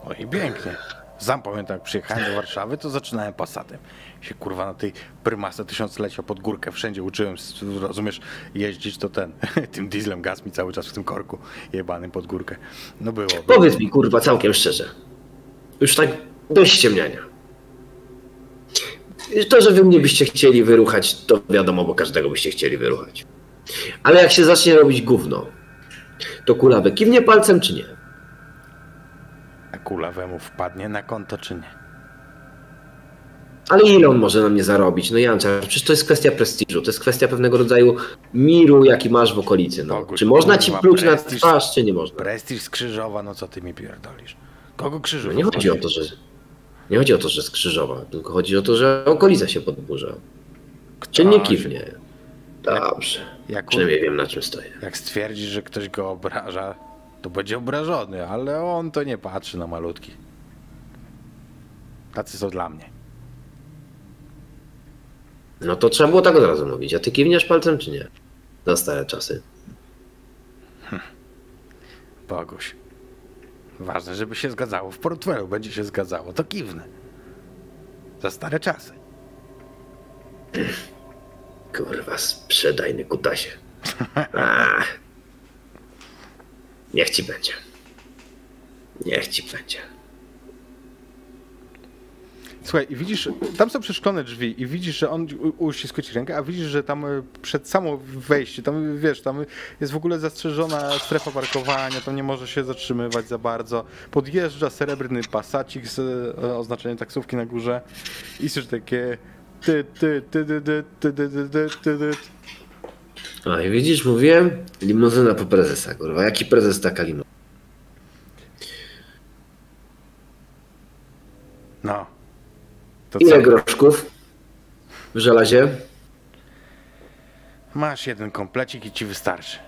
O i pięknie. Sam pamiętam, jak przyjechałem do Warszawy, to zaczynałem Passatem. Się kurwa na tej prymasce tysiąclecia pod górkę wszędzie uczyłem, rozumiesz, jeździć to ten, tym dieslem gaz mi cały czas w tym korku jebanym pod górkę. No było. Powiedz mi, kurwa, całkiem szczerze. Już tak dość ściemniania. To, że wy mnie byście chcieli wyruchać, to wiadomo, bo każdego byście chcieli wyruchać. Ale jak się zacznie robić gówno, to kulawy kiwnie palcem czy nie? A kula wemu wpadnie na konto czy nie? Ale ile on może na mnie zarobić? No Janczar, przecież to jest kwestia prestiżu, to jest kwestia pewnego rodzaju miru, jaki masz w okolicy. No. Czy można ci pluć na twarz, czy nie można? Prestiż z Krzyżowa, no co ty mi pierdolisz? Kogo No Krzyżów? nie chodzi o to, że... Nie chodzi o to, że skrzyżowa, tylko chodzi o to, że okolica się podburza. Czy nie kiwnie? Dobrze. Jak, Przynajmniej wiem, na czym stoję. jak stwierdzisz, że ktoś go obraża, to będzie obrażony, ale on to nie patrzy na malutki. Tacy są dla mnie. No to trzeba było tak od razu mówić. A ty kiwniesz palcem, czy nie? Za stare czasy. Boguś. Ważne, żeby się zgadzało w portfelu. Będzie się zgadzało, to kiwnę. Za stare czasy. Kurwa, sprzedajny kutasie. Niech ci będzie. Niech ci będzie. Słuchaj, i widzisz, tam są przeszklone drzwi i widzisz, że on uściskuje ci rękę, a widzisz, że tam y, przed samo wejście, tam wiesz, tam jest w ogóle zastrzeżona strefa parkowania, tam nie może się zatrzymywać za bardzo. Podjeżdża srebrny pasacik z e, oznaczeniem taksówki na górze i słyszysz takie ty, ty, ty, ty, ty, ty, ty, ty, ty, ty, ty. A i widzisz, mówiłem, limuzyna po prezesa, kurwa. Jaki prezes, taka limuzyna. No. To Ile co? groszków w żelazie? Masz jeden komplecik i ci wystarczy.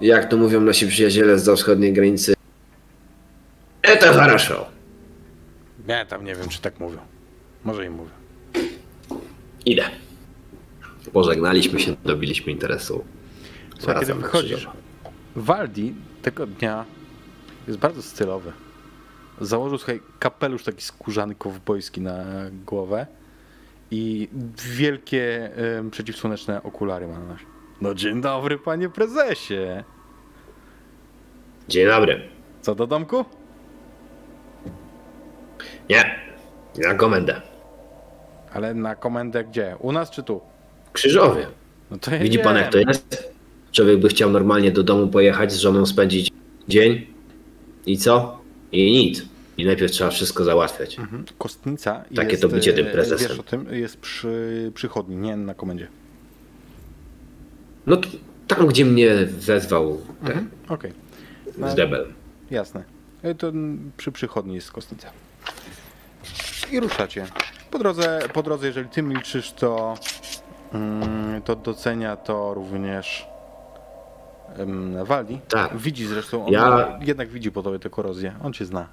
Jak to mówią nasi przyjaciele z wschodniej granicy? Это хорошо. Ja tam nie wiem, czy tak mówią. Może i mówią. Idę. Pożegnaliśmy się, dobiliśmy interesu. Słuchaj, kiedy Wracam na wychodzisz, Krzyżowa. Waldi tego dnia jest bardzo stylowy. Założył słuchaj, kapelusz taki skórzany kowbojski na głowę i wielkie em, przeciwsłoneczne okulary ma na nosie. No dzień dobry, panie prezesie. Dzień dobry. Co do domku? Nie, na komendę. Ale na komendę gdzie? U nas czy tu? W Krzyżowie. No to ja Widzi pan jak to jest? Człowiek by chciał normalnie do domu pojechać, z żoną spędzić dzień i co? I nic. I najpierw trzeba wszystko załatwiać. Mhm. Kostnica Takie jest, to bycie tym e, prezesem. Wiesz o tym, jest przy przychodni, nie na komendzie. No tam, gdzie mnie wezwał ten Mhm. Okej, No. z debel. jasne. E, To przy przychodni jest kostnica. I ruszacie. Po drodze, po drodze jeżeli ty milczysz, to, mm, to docenia to również Waldi. Tak. Widzi zresztą, on Ja- jednak widzi po tobie tę korozję. On cię zna.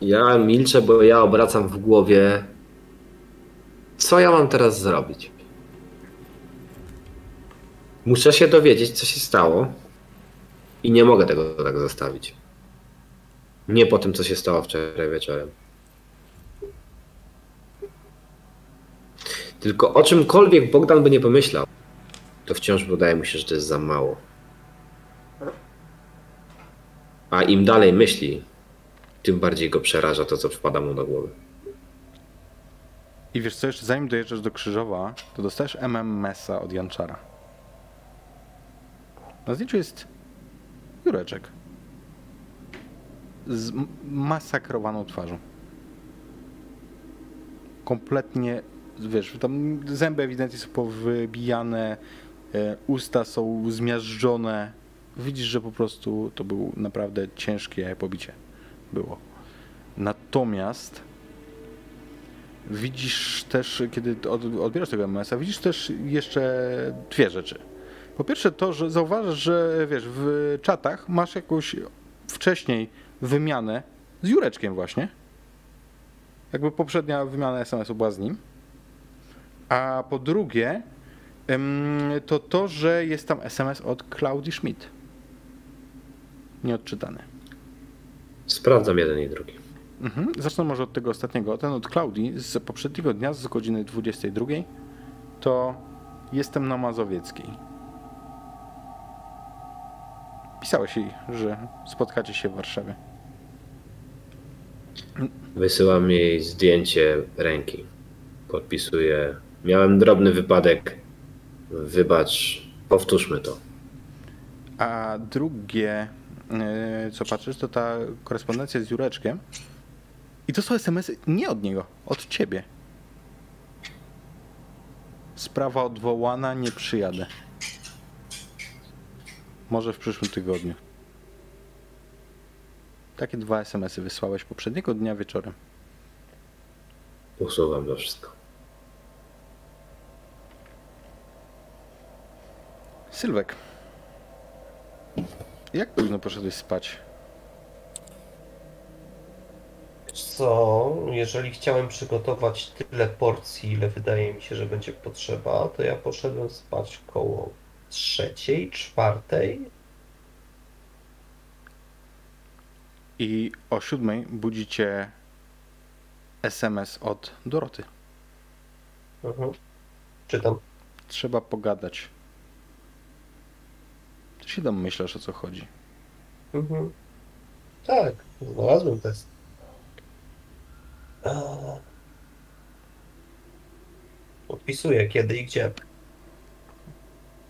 Ja milczę, bo ja obracam w głowie, co ja mam teraz zrobić. Muszę się dowiedzieć, co się stało i nie mogę tego tak zostawić. Nie po tym, co się stało wczoraj wieczorem. Tylko o czymkolwiek Bogdan by nie pomyślał, to wciąż wydaje mu się, że to jest za mało. A im dalej myśli, tym bardziej go przeraża to, co wpada mu do głowy. I wiesz co, jeszcze zanim dojeżdżasz do Krzyżowa, to dostajesz MMS-a od Janczara. Na zdjęciu jest Jureczek. Z masakrowaną twarzą. Kompletnie, wiesz, tam zęby ewidentnie są powybijane, e, usta są zmiażdżone. Widzisz, że po prostu to był naprawdę ciężkie pobicie. Było. Natomiast widzisz też, kiedy od, odbierasz tego MS-a, widzisz też jeszcze dwie rzeczy. Po pierwsze to, że zauważasz, że wiesz, w czatach masz jakąś wcześniej wymianę z Jureczkiem właśnie. Jakby poprzednia wymiana SMS-u była z nim. A po drugie to to, że jest tam SMS od Claudii Schmidt. Nieodczytany. Sprawdzam jeden i drugi. Mhm. Zacznę może od tego ostatniego. Ten od Klaudii z poprzedniego dnia, z godziny 22, to jestem na Mazowieckiej. Pisałeś jej, że spotkacie się w Warszawie. Wysyłam jej zdjęcie ręki. Podpisuję. Miałem drobny wypadek. Wybacz, powtórzmy to. A drugie, co patrzysz, to ta korespondencja z Jureczkiem. I to są SMS-y nie od niego, od ciebie. Sprawa odwołana, nie przyjadę. Może w przyszłym tygodniu. Takie dwa SMS-y wysłałeś poprzedniego dnia wieczorem. Usuwam to wszystko. Sylwek. Jak późno poszedłeś spać? Co, jeżeli chciałem przygotować tyle porcji, ile wydaje mi się, że będzie potrzeba, to ja poszedłem spać koło trzeciej, czwartej. I o siódmej budzi cię SMS od Doroty. Mhm. Czytam. Trzeba pogadać. Ty się domyślasz o co chodzi. Mhm. Tak, znalazłem test. Podpisuję kiedy i gdzie.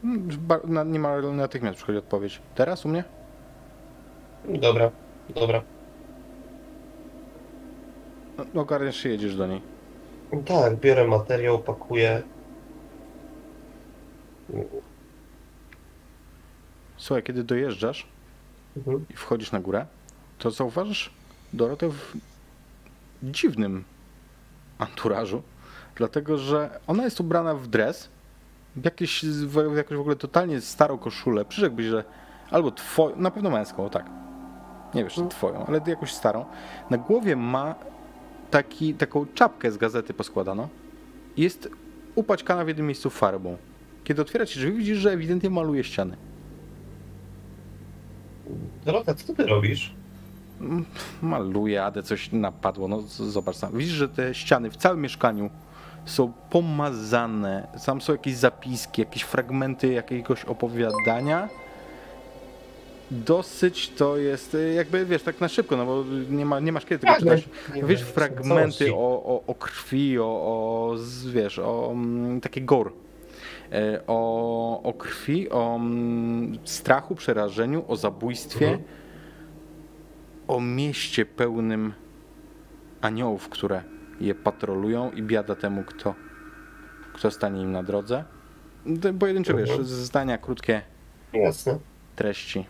Mm, ba- na- Niemal natychmiast przychodzi odpowiedź. Teraz u mnie? Dobra, dobra. No, Ogarniasz się, jedziesz do niej. Tak, biorę materiał, pakuję. Słuchaj, kiedy dojeżdżasz Mhm. i wchodzisz na górę, to zauważysz Dorotę w dziwnym anturażu, dlatego że ona jest ubrana w dres, w jakieś, w jakąś w ogóle totalnie starą koszulę. Przyrzekłbyś, że albo twoją, na pewno męską, o tak. Nie wiesz, czy twoją, ale jakąś starą. Na głowie ma taki, taką czapkę z gazety poskładaną i jest upaćkana w jednym miejscu farbą. Kiedy otwiera ci drzwi, widzisz, że ewidentnie maluje ściany. Dorota, co ty robisz? maluje, Ade coś napadło. No zobacz sam. Widzisz, że te ściany w całym mieszkaniu są pomazane. Tam są jakieś zapiski, jakieś fragmenty jakiegoś opowiadania. dosyć to jest y, jakby, wiesz, tak na szybko, no bo nie, ma, nie masz kiedy tego Tak, czytać. nie Wiesz, fragmenty o, o, o krwi, o, o wiesz, o mm, takie gore. E, O, o krwi, o mm, strachu, przerażeniu, o zabójstwie, Mhm. o mieście pełnym aniołów, które je patrolują i biada temu, kto, kto stanie im na drodze. To Pojedyncze, wiesz, Mhm. zdania, krótkie Jasne. treści.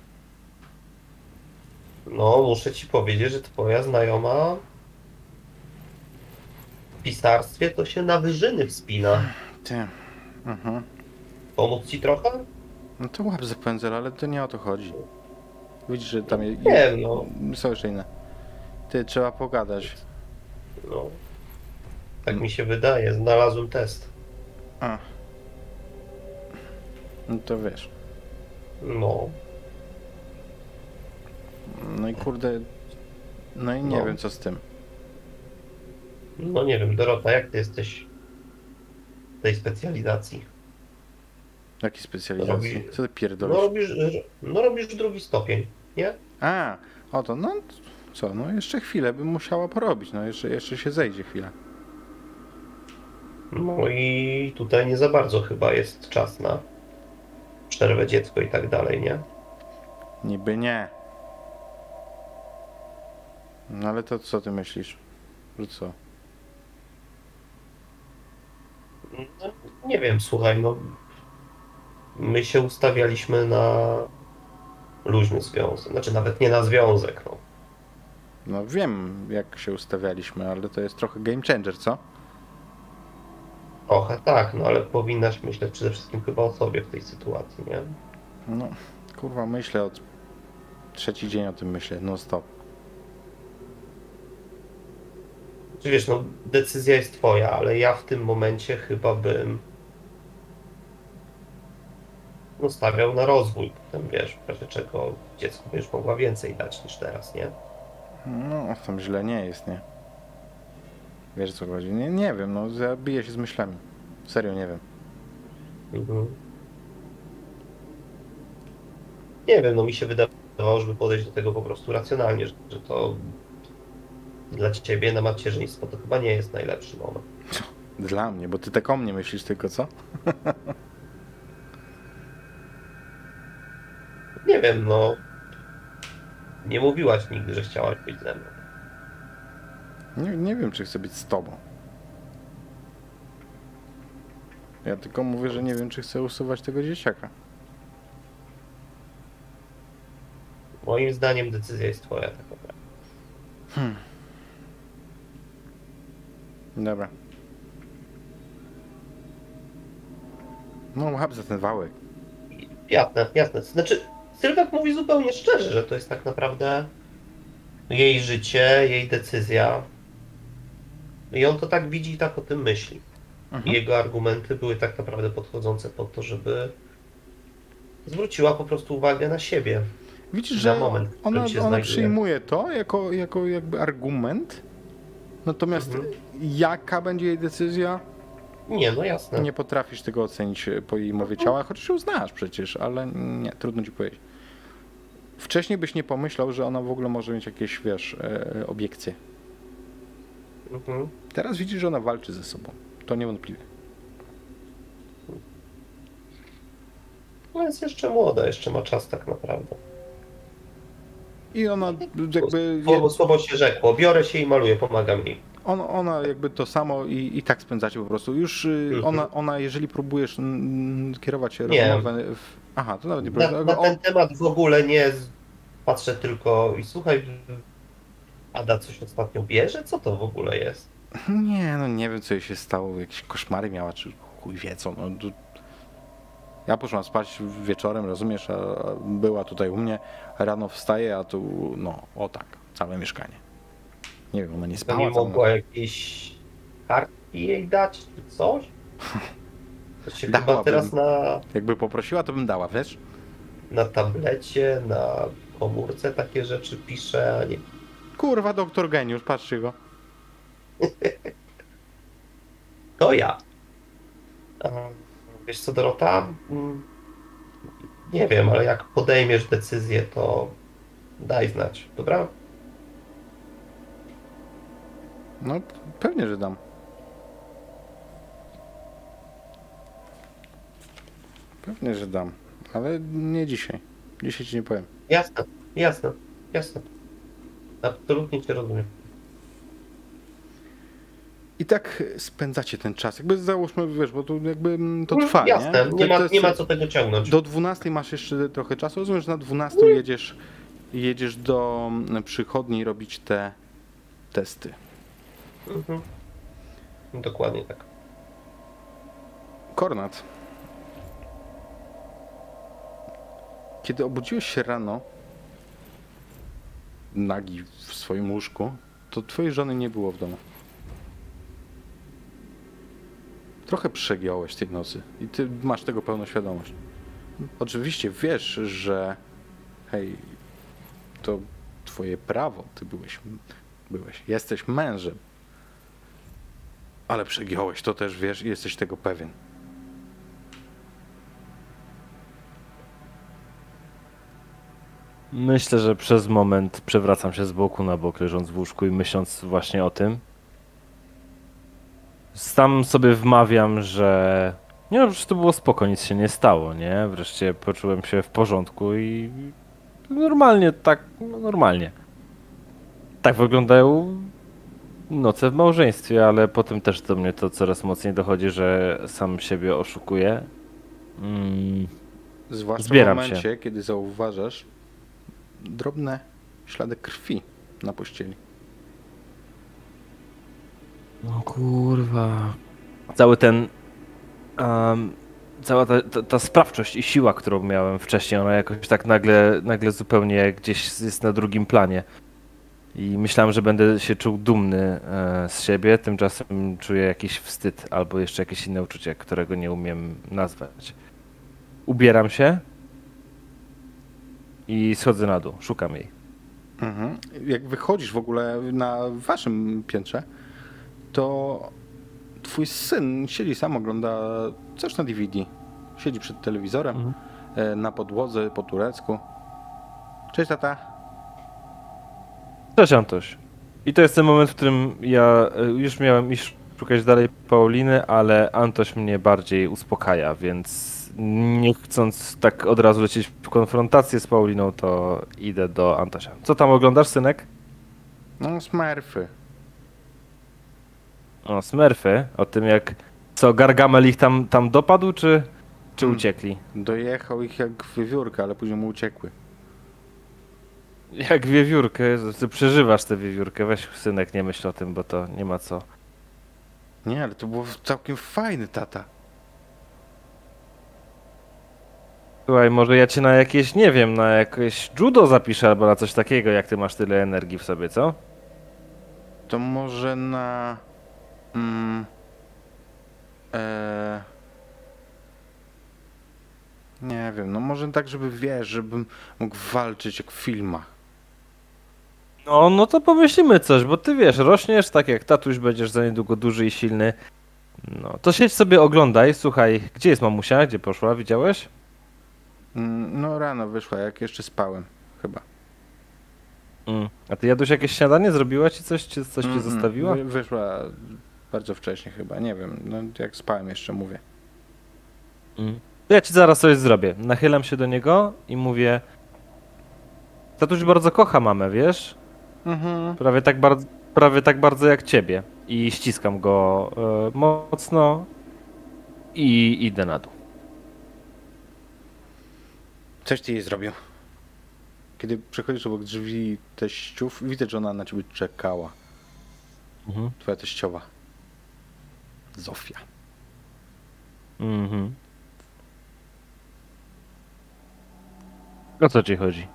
No, muszę ci powiedzieć, że twoja znajoma w pisarstwie to się na wyżyny wspina. Ty. Mhm. Pomóc ci trochę? No to łap za pędzel, ale to nie o to chodzi. Widzisz, że tam je, Nie, no. są jeszcze inne. Ty, trzeba pogadać. No. Tak mi się wydaje, znalazłem test. A. No to wiesz. No. No i kurde. No i nie No. wiem co z tym. No nie wiem, Dorota, jak ty jesteś tej specjalizacji? Jakiej specjalizacji? Robi- Co ty No pierdolisz? robisz, no robisz drugi stopień, nie? A, oto, no co, no jeszcze chwilę bym musiała porobić, no jeszcze, jeszcze się zejdzie chwilę. No i tutaj nie za bardzo chyba jest czas na przerwę dziecko i tak dalej, nie? Niby nie. No ale to co ty myślisz? Że co? No, nie wiem, słuchaj, no. My się ustawialiśmy na luźny związek. Znaczy nawet nie na związek, no. No wiem jak się ustawialiśmy, ale to jest trochę game changer, co? Trochę tak, no ale powinnaś myśleć przede wszystkim chyba o sobie w tej sytuacji, nie? No, kurwa, myślę od trzeci dzień o tym myślę, no stop. Czy wiesz, no decyzja jest twoja, ale ja w tym momencie chyba bym no, stawiał na rozwój. Potem wiesz, w razie czego dziecku będziesz mogła więcej dać niż teraz, nie? No, tam źle nie jest, nie? Wiesz co chodzi? Nie, nie wiem, no zabiję się z myślami. Serio nie wiem. Mhm. Nie wiem, no mi się wydawało, żeby podejść do tego po prostu racjonalnie, że, że to dla ciebie na macierzyństwo to chyba nie jest najlepszy moment. Dla mnie, bo ty tak o mnie myślisz tylko, co? Nie wiem, no. Nie mówiłaś nigdy, że chciałaś być ze mną. Nie, nie wiem, czy chcę być z tobą. Ja tylko mówię, że nie wiem, czy chcę usuwać tego dzieciaka. Moim zdaniem decyzja jest twoja, tak naprawdę. Dobra. No, łap za ten wałek. Jasne, jasne. Znaczy, Sylwek mówi zupełnie szczerze, że to jest tak naprawdę jej życie, jej decyzja. I on to tak widzi i tak o tym myśli. I Mhm. jego argumenty były tak naprawdę podchodzące pod to, żeby zwróciła po prostu uwagę na siebie. Widzisz, że moment, ona, ona przyjmuje to jako, jako jakby argument, natomiast Mhm. Jaka będzie jej decyzja, Nie, no jasne. nie potrafisz tego ocenić po jej mowie ciała, chociaż ją znasz przecież, ale nie, trudno ci powiedzieć. Wcześniej byś nie pomyślał, że ona w ogóle może mieć jakieś, wiesz, e, obiekcje. Mhm. Teraz widzisz, że ona walczy ze sobą. To niewątpliwie. No jest jeszcze młoda, jeszcze ma czas tak naprawdę. I ona jakby... Słowo, słowo się rzekło. Biorę się i maluję, pomagam jej. Ona, ona jakby to samo i, i tak spędzacie po prostu. Już y, Mhm. ona, ona, jeżeli próbujesz kierować Nie. rozmowę w... Aha, to nawet nie Na, próbujesz. na ten temat w ogóle nie patrzę tylko i słuchaj, Ada coś ostatnio bierze? Co to w ogóle jest? Nie, no nie wiem co jej się stało, jakieś koszmary miała, czy chuj wie co. No, tu... Ja poszłam spać wieczorem, rozumiesz, a a była tutaj u mnie, rano wstaje, a tu, no, o tak, całe mieszkanie. Nie wiem, ona nie To spała. nie całą mogła jakieś kartki jej dać czy coś? To się chyba teraz na, Jakby poprosiła, to bym dała, wiesz? na tablecie, na komórce takie rzeczy pisze, a nie Kurwa, doktor geniusz, patrzcie go. To ja. Wiesz co, Dorota? Mm, Nie wiem, ale jak podejmiesz decyzję, to daj znać, dobra? No, pewnie, że dam. Pewnie, że dam. Ale nie dzisiaj. Dzisiaj ci nie powiem. Jasne, jasne, jasne. Absolutnie cię rozumiem. I tak spędzacie ten czas. Jakby załóżmy, wiesz, bo tu jakby mm, to trwa, Jasne, nie? nie, ma, nie ma co tego ciągnąć. Do 12 masz jeszcze trochę czasu. Rozumiem, że na 12 jedziesz, jedziesz do mm, przychodni robić te testy. Mhm. Dokładnie tak. Kornat. Kiedy obudziłeś się rano, nagi w swoim łóżku, to twojej żony nie było w domu. Trochę przegiąłeś tej nocy i ty masz tego pełną świadomość. Oczywiście wiesz, że hej, to twoje prawo, ty byłeś, byłeś, jesteś mężem. Ale przegiąłeś, to też wiesz i jesteś tego pewien. Myślę, że przez moment przewracam się z boku na bok, leżąc w łóżku i myśląc właśnie o tym. Sam sobie wmawiam, że nie no, przecież to było spoko, nic się nie stało, nie? Wreszcie poczułem się w porządku i normalnie, tak, no normalnie. Tak wyglądają noce w małżeństwie, ale potem też do mnie to coraz mocniej dochodzi, że sam siebie oszukuję. Mm. Zwłaszcza Zbieram w się. momencie, kiedy zauważasz drobne ślady krwi na pościeli. No kurwa. Cały ten. em, cała ta, ta, ta sprawczość i siła, którą miałem wcześniej, ona jakoś tak nagle, nagle zupełnie gdzieś jest na drugim planie. I myślałem, że będę się czuł dumny e, z siebie, tymczasem czuję jakiś wstyd albo jeszcze jakieś inne uczucie, którego nie umiem nazwać. Ubieram się i schodzę na dół, szukam jej. Mhm. Jak wychodzisz w ogóle na waszym piętrze, to twój syn siedzi sam, ogląda coś na DVD. Siedzi przed telewizorem, Mhm. e, na podłodze po turecku. Cześć tata. Cześć Antoś. I to jest ten moment, w którym ja e, już miałem iść szukać dalej Pauliny, ale Antoś mnie bardziej uspokaja, więc nie chcąc tak od razu lecieć w konfrontację z Pauliną, to idę do Antosia. Co tam oglądasz, synek? No, Smurfy. O, Smurfy. O tym jak... Co, Gargamel ich tam, tam dopadł, czy, czy Hmm. uciekli? Dojechał ich jak wiewiórka, ale później mu uciekły. Jak wiewiórkę. Ty przeżywasz tę wiewiórkę. Weź, synek, nie myśl o tym, bo to nie ma co. Nie, ale to było całkiem fajny tata. Słuchaj, może ja cię na jakieś, nie wiem, na jakieś judo zapiszę albo na coś takiego, jak ty masz tyle energii w sobie, co? To może na. Mm, e, nie wiem, no może tak, żeby wiesz, żebym mógł walczyć jak w filmach. No, no to pomyślimy coś, bo ty wiesz, rośniesz tak jak tatuś, będziesz za niedługo duży i silny. No, to siedź sobie, oglądaj, słuchaj, gdzie jest mamusia, gdzie poszła, widziałeś? Mm, no rano wyszła, jak jeszcze spałem, chyba. Mm. A ty jadłeś jakieś śniadanie, zrobiła ci coś, czy coś ci Mm, zostawiła? Wy, wyszła bardzo wcześnie chyba, nie wiem, no jak spałem jeszcze mówię. Mm. Ja ci zaraz coś zrobię. Nachylam się do niego i mówię, tatuś bardzo kocha mamę, wiesz? Mhm. Prawie tak, bardzo, prawie tak bardzo jak ciebie. I ściskam go e, mocno i idę na dół. Coś ty jej zrobił. Kiedy przechodzisz obok drzwi teściów, widzę, że ona na ciebie czekała. Mhm. Twoja teściowa. Zofia. Mhm. O co ci chodzi?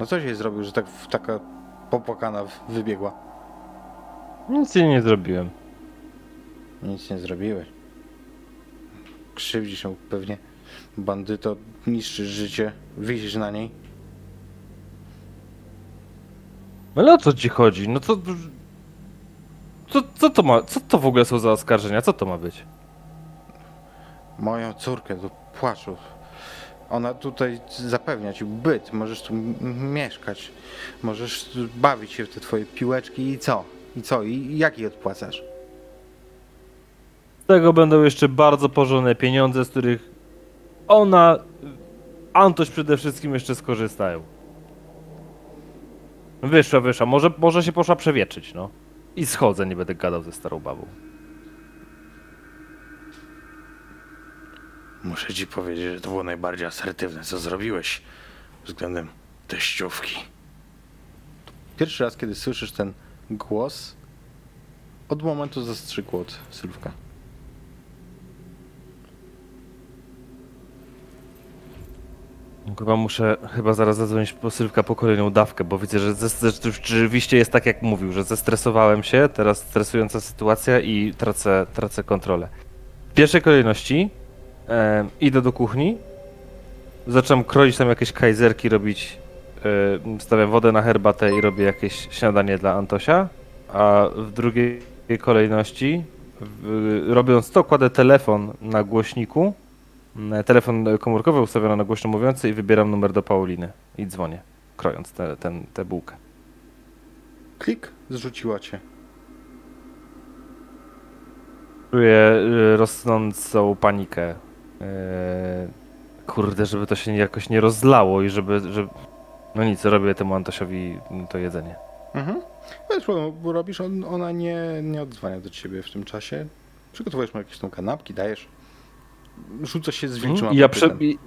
No coś jej zrobił, że tak w- taka popłakana wybiegła. Nic jej nie zrobiłem. Nic nie zrobiłeś. Krzywdzisz ją pewnie. Bandyto, niszczysz życie, wisisz na niej. Ale o co ci chodzi? No co... Co, co to ma... Co to w ogóle są za oskarżenia? Co to ma być? Moją córkę do płaczu Ona tutaj zapewnia ci byt, możesz tu mieszkać, możesz bawić się w te twoje piłeczki i co? I co? I jak jej odpłacasz? Z tego będą jeszcze bardzo porządne pieniądze, z których ona, Antoś przede wszystkim jeszcze skorzystają. Wyszła, wyszła. Może, może się poszła przewietrzyć, no. I schodzę, nie będę gadał ze starą babą. Muszę ci powiedzieć, że to było najbardziej asertywne, co zrobiłeś względem teściówki. Pierwszy raz, kiedy słyszysz ten głos, od momentu zastrzykło od Sylwka. Chyba muszę, chyba zaraz zadzwonić po Sylwka po kolejną dawkę, bo widzę, że rzeczywiście jest tak jak mówił, że zestresowałem się, teraz stresująca sytuacja i tracę, tracę kontrolę. W pierwszej kolejności e, idę do kuchni, zaczynam kroić tam jakieś kajzerki, robić, e, stawiam wodę na herbatę i robię jakieś śniadanie dla Antosia, a w drugiej kolejności, w, robiąc to, kładę telefon na głośniku, Mm, Telefon komórkowy ustawiony na głośno mówiący i wybieram numer do Pauliny i dzwonię, krojąc tę ten, tę bułkę. Klik, zrzuciła cię. Czuję y, rosnącą panikę. Yy, kurde, żeby to się jakoś nie rozlało i żeby, żeby... No nic, robię temu Antosiowi to jedzenie. Mhm. Bez problemu, bo robisz, on, ona nie, nie odzwania do ciebie w tym czasie. Przygotowujesz mu jakieś tam kanapki, dajesz. Rzuca się z wilczym Mhm, I ja prze... i-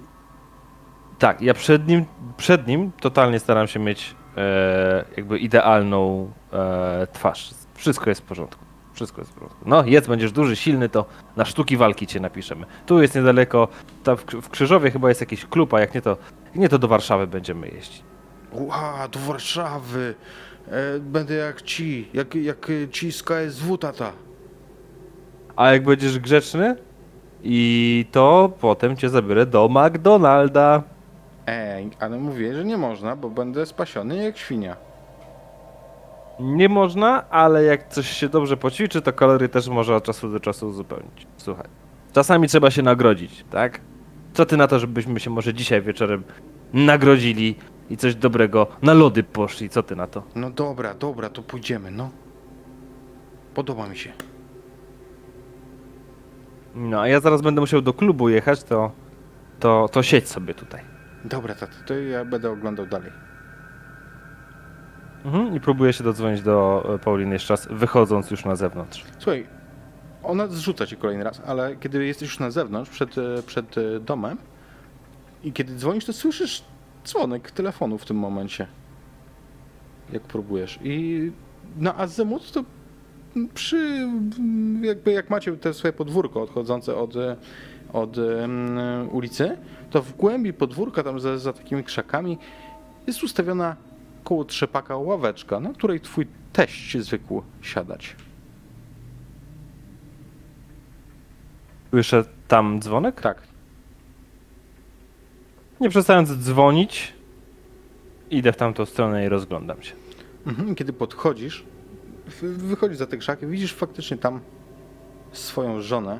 Tak, ja przed nim, przed nim totalnie staram się mieć e, jakby idealną e, twarz. Wszystko jest w porządku. Wszystko jest w porządku. No, jedz, będziesz duży, silny, to na sztuki walki cię napiszemy. Tu jest niedaleko, tam w, Krzy- w Krzyżowie chyba jest jakiś klub, a jak nie to, jak nie to do Warszawy będziemy jeździć. Ła, do Warszawy. E, będę jak ci, jak, jak ci z KSW, tata. A jak będziesz grzeczny, i to potem cię zabiorę do McDonalda. Ej, ale mówię, że nie można, bo będę spasiony jak świnia. Nie można, ale jak coś się dobrze poćwiczy, to kalorie też można od czasu do czasu uzupełnić. Słuchaj, czasami trzeba się nagrodzić, tak? Co ty na to, żebyśmy się może dzisiaj wieczorem nagrodzili i coś dobrego na lody poszli? Co ty na to? No dobra, dobra, to pójdziemy, no. Podoba mi się. No, a ja zaraz będę musiał do klubu jechać, to, to, to siedź sobie tutaj. Dobra, tata, to ja będę oglądał dalej. Mhm, I próbuję się dodzwonić do e, Pauliny jeszcze raz, wychodząc już na zewnątrz. Słuchaj, ona zrzuca cię kolejny raz, ale kiedy jesteś już na zewnątrz, przed, e, przed e, domem i kiedy dzwonisz, to słyszysz dzwonek telefonu w tym momencie. Jak próbujesz. I na azymut to przy, jakby jak macie te swoje podwórko odchodzące od, od ulicy, to w głębi podwórka, tam za, za takimi krzakami, jest ustawiona koło trzepaka ławeczka, na której twój teść zwykł siadać. Słyszę tam dzwonek? Tak, Nie przestając dzwonić, idę w tamtą stronę i rozglądam się. Mhm, Kiedy podchodzisz, wy- wychodzisz za te krzaki, widzisz faktycznie tam swoją żonę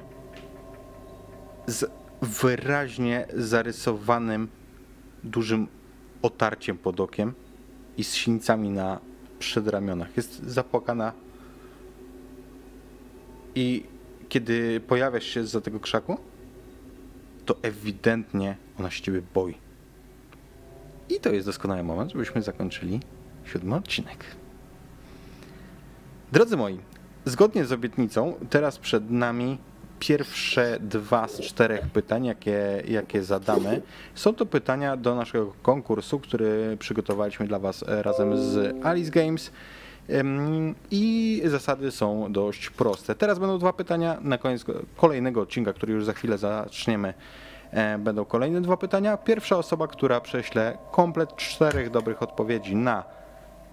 z wyraźnie zarysowanym dużym otarciem pod okiem i z sińcami na przedramionach. Jest zapłakana i kiedy pojawiasz się za tego krzaku, to ewidentnie ona się ciebie boi. I to jest doskonały moment, żebyśmy zakończyli siódmy odcinek. Drodzy moi, zgodnie z obietnicą, teraz przed nami pierwsze dwa z czterech pytań, jakie, jakie zadamy. Są to pytania do naszego konkursu, który przygotowaliśmy dla Was razem z Alice Games. I zasady są dość proste. Teraz będą dwa pytania. Na koniec kolejnego odcinka, który już za chwilę zaczniemy, e, będą kolejne dwa pytania. Pierwsza osoba, która prześle komplet czterech dobrych odpowiedzi na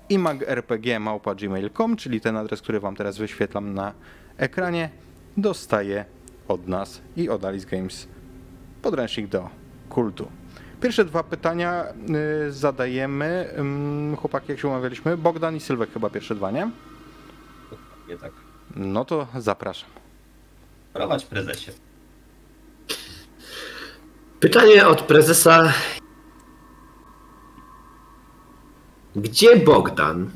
imagrpg.gmail.com, czyli ten adres, który Wam teraz wyświetlam na ekranie, dostaje od nas i od Alice Games podręcznik do kultu. Pierwsze dwa pytania y, zadajemy, ym, chłopaki, jak się umawialiśmy, Bogdan i Sylwek chyba pierwsze dwa, nie? Nie tak. No to zapraszam. Prowadź prezesie. Pytanie od prezesa. Gdzie Bogdan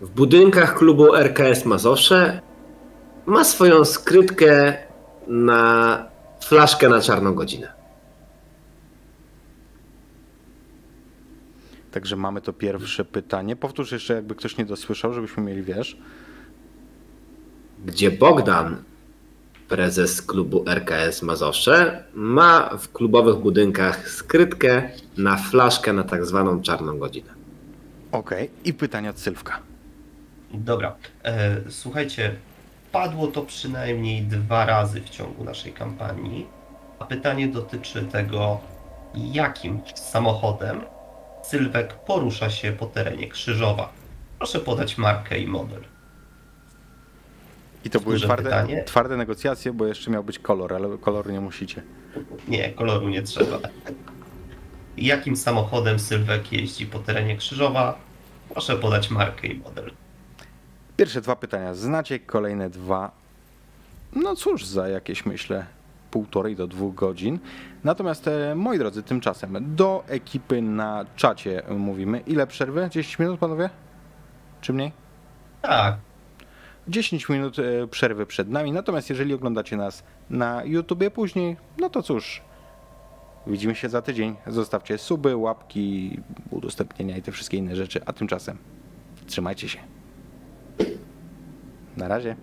w budynkach klubu RKS Mazowsze ma swoją skrytkę na flaszkę na czarną godzinę? Także mamy to pierwsze pytanie. Powtórz jeszcze, jakby ktoś nie dosłyszał, żebyśmy mieli, wiesz. Gdzie Bogdan, prezes klubu RKS Mazowsze, ma w klubowych budynkach skrytkę na flaszkę na tak zwaną czarną godzinę? Okej. I pytanie od Sylwka. Dobra, e, słuchajcie, padło to przynajmniej dwa razy w ciągu naszej kampanii, a pytanie dotyczy tego, jakim samochodem Sylwek porusza się po terenie Krzyżowa. Proszę podać markę i model. I to były twarde, pytanie. twarde negocjacje, bo jeszcze miał być kolor, ale kolor nie musicie. Nie, koloru nie trzeba. Jakim samochodem Sylwek jeździ po terenie Krzyżowa? Proszę podać markę i model. Pierwsze dwa pytania znacie, kolejne dwa. No cóż, za jakieś myślę półtorej do dwóch godzin. Natomiast e, moi drodzy, tymczasem do ekipy na czacie mówimy. Ile przerwy? 10 minut, panowie? Czy mniej? Tak, 10 minut e, przerwy przed nami. Natomiast jeżeli oglądacie nas na YouTubie później, no to cóż. Widzimy się za tydzień. Zostawcie suby, łapki, udostępnienia i te wszystkie inne rzeczy. A tymczasem trzymajcie się. Na razie.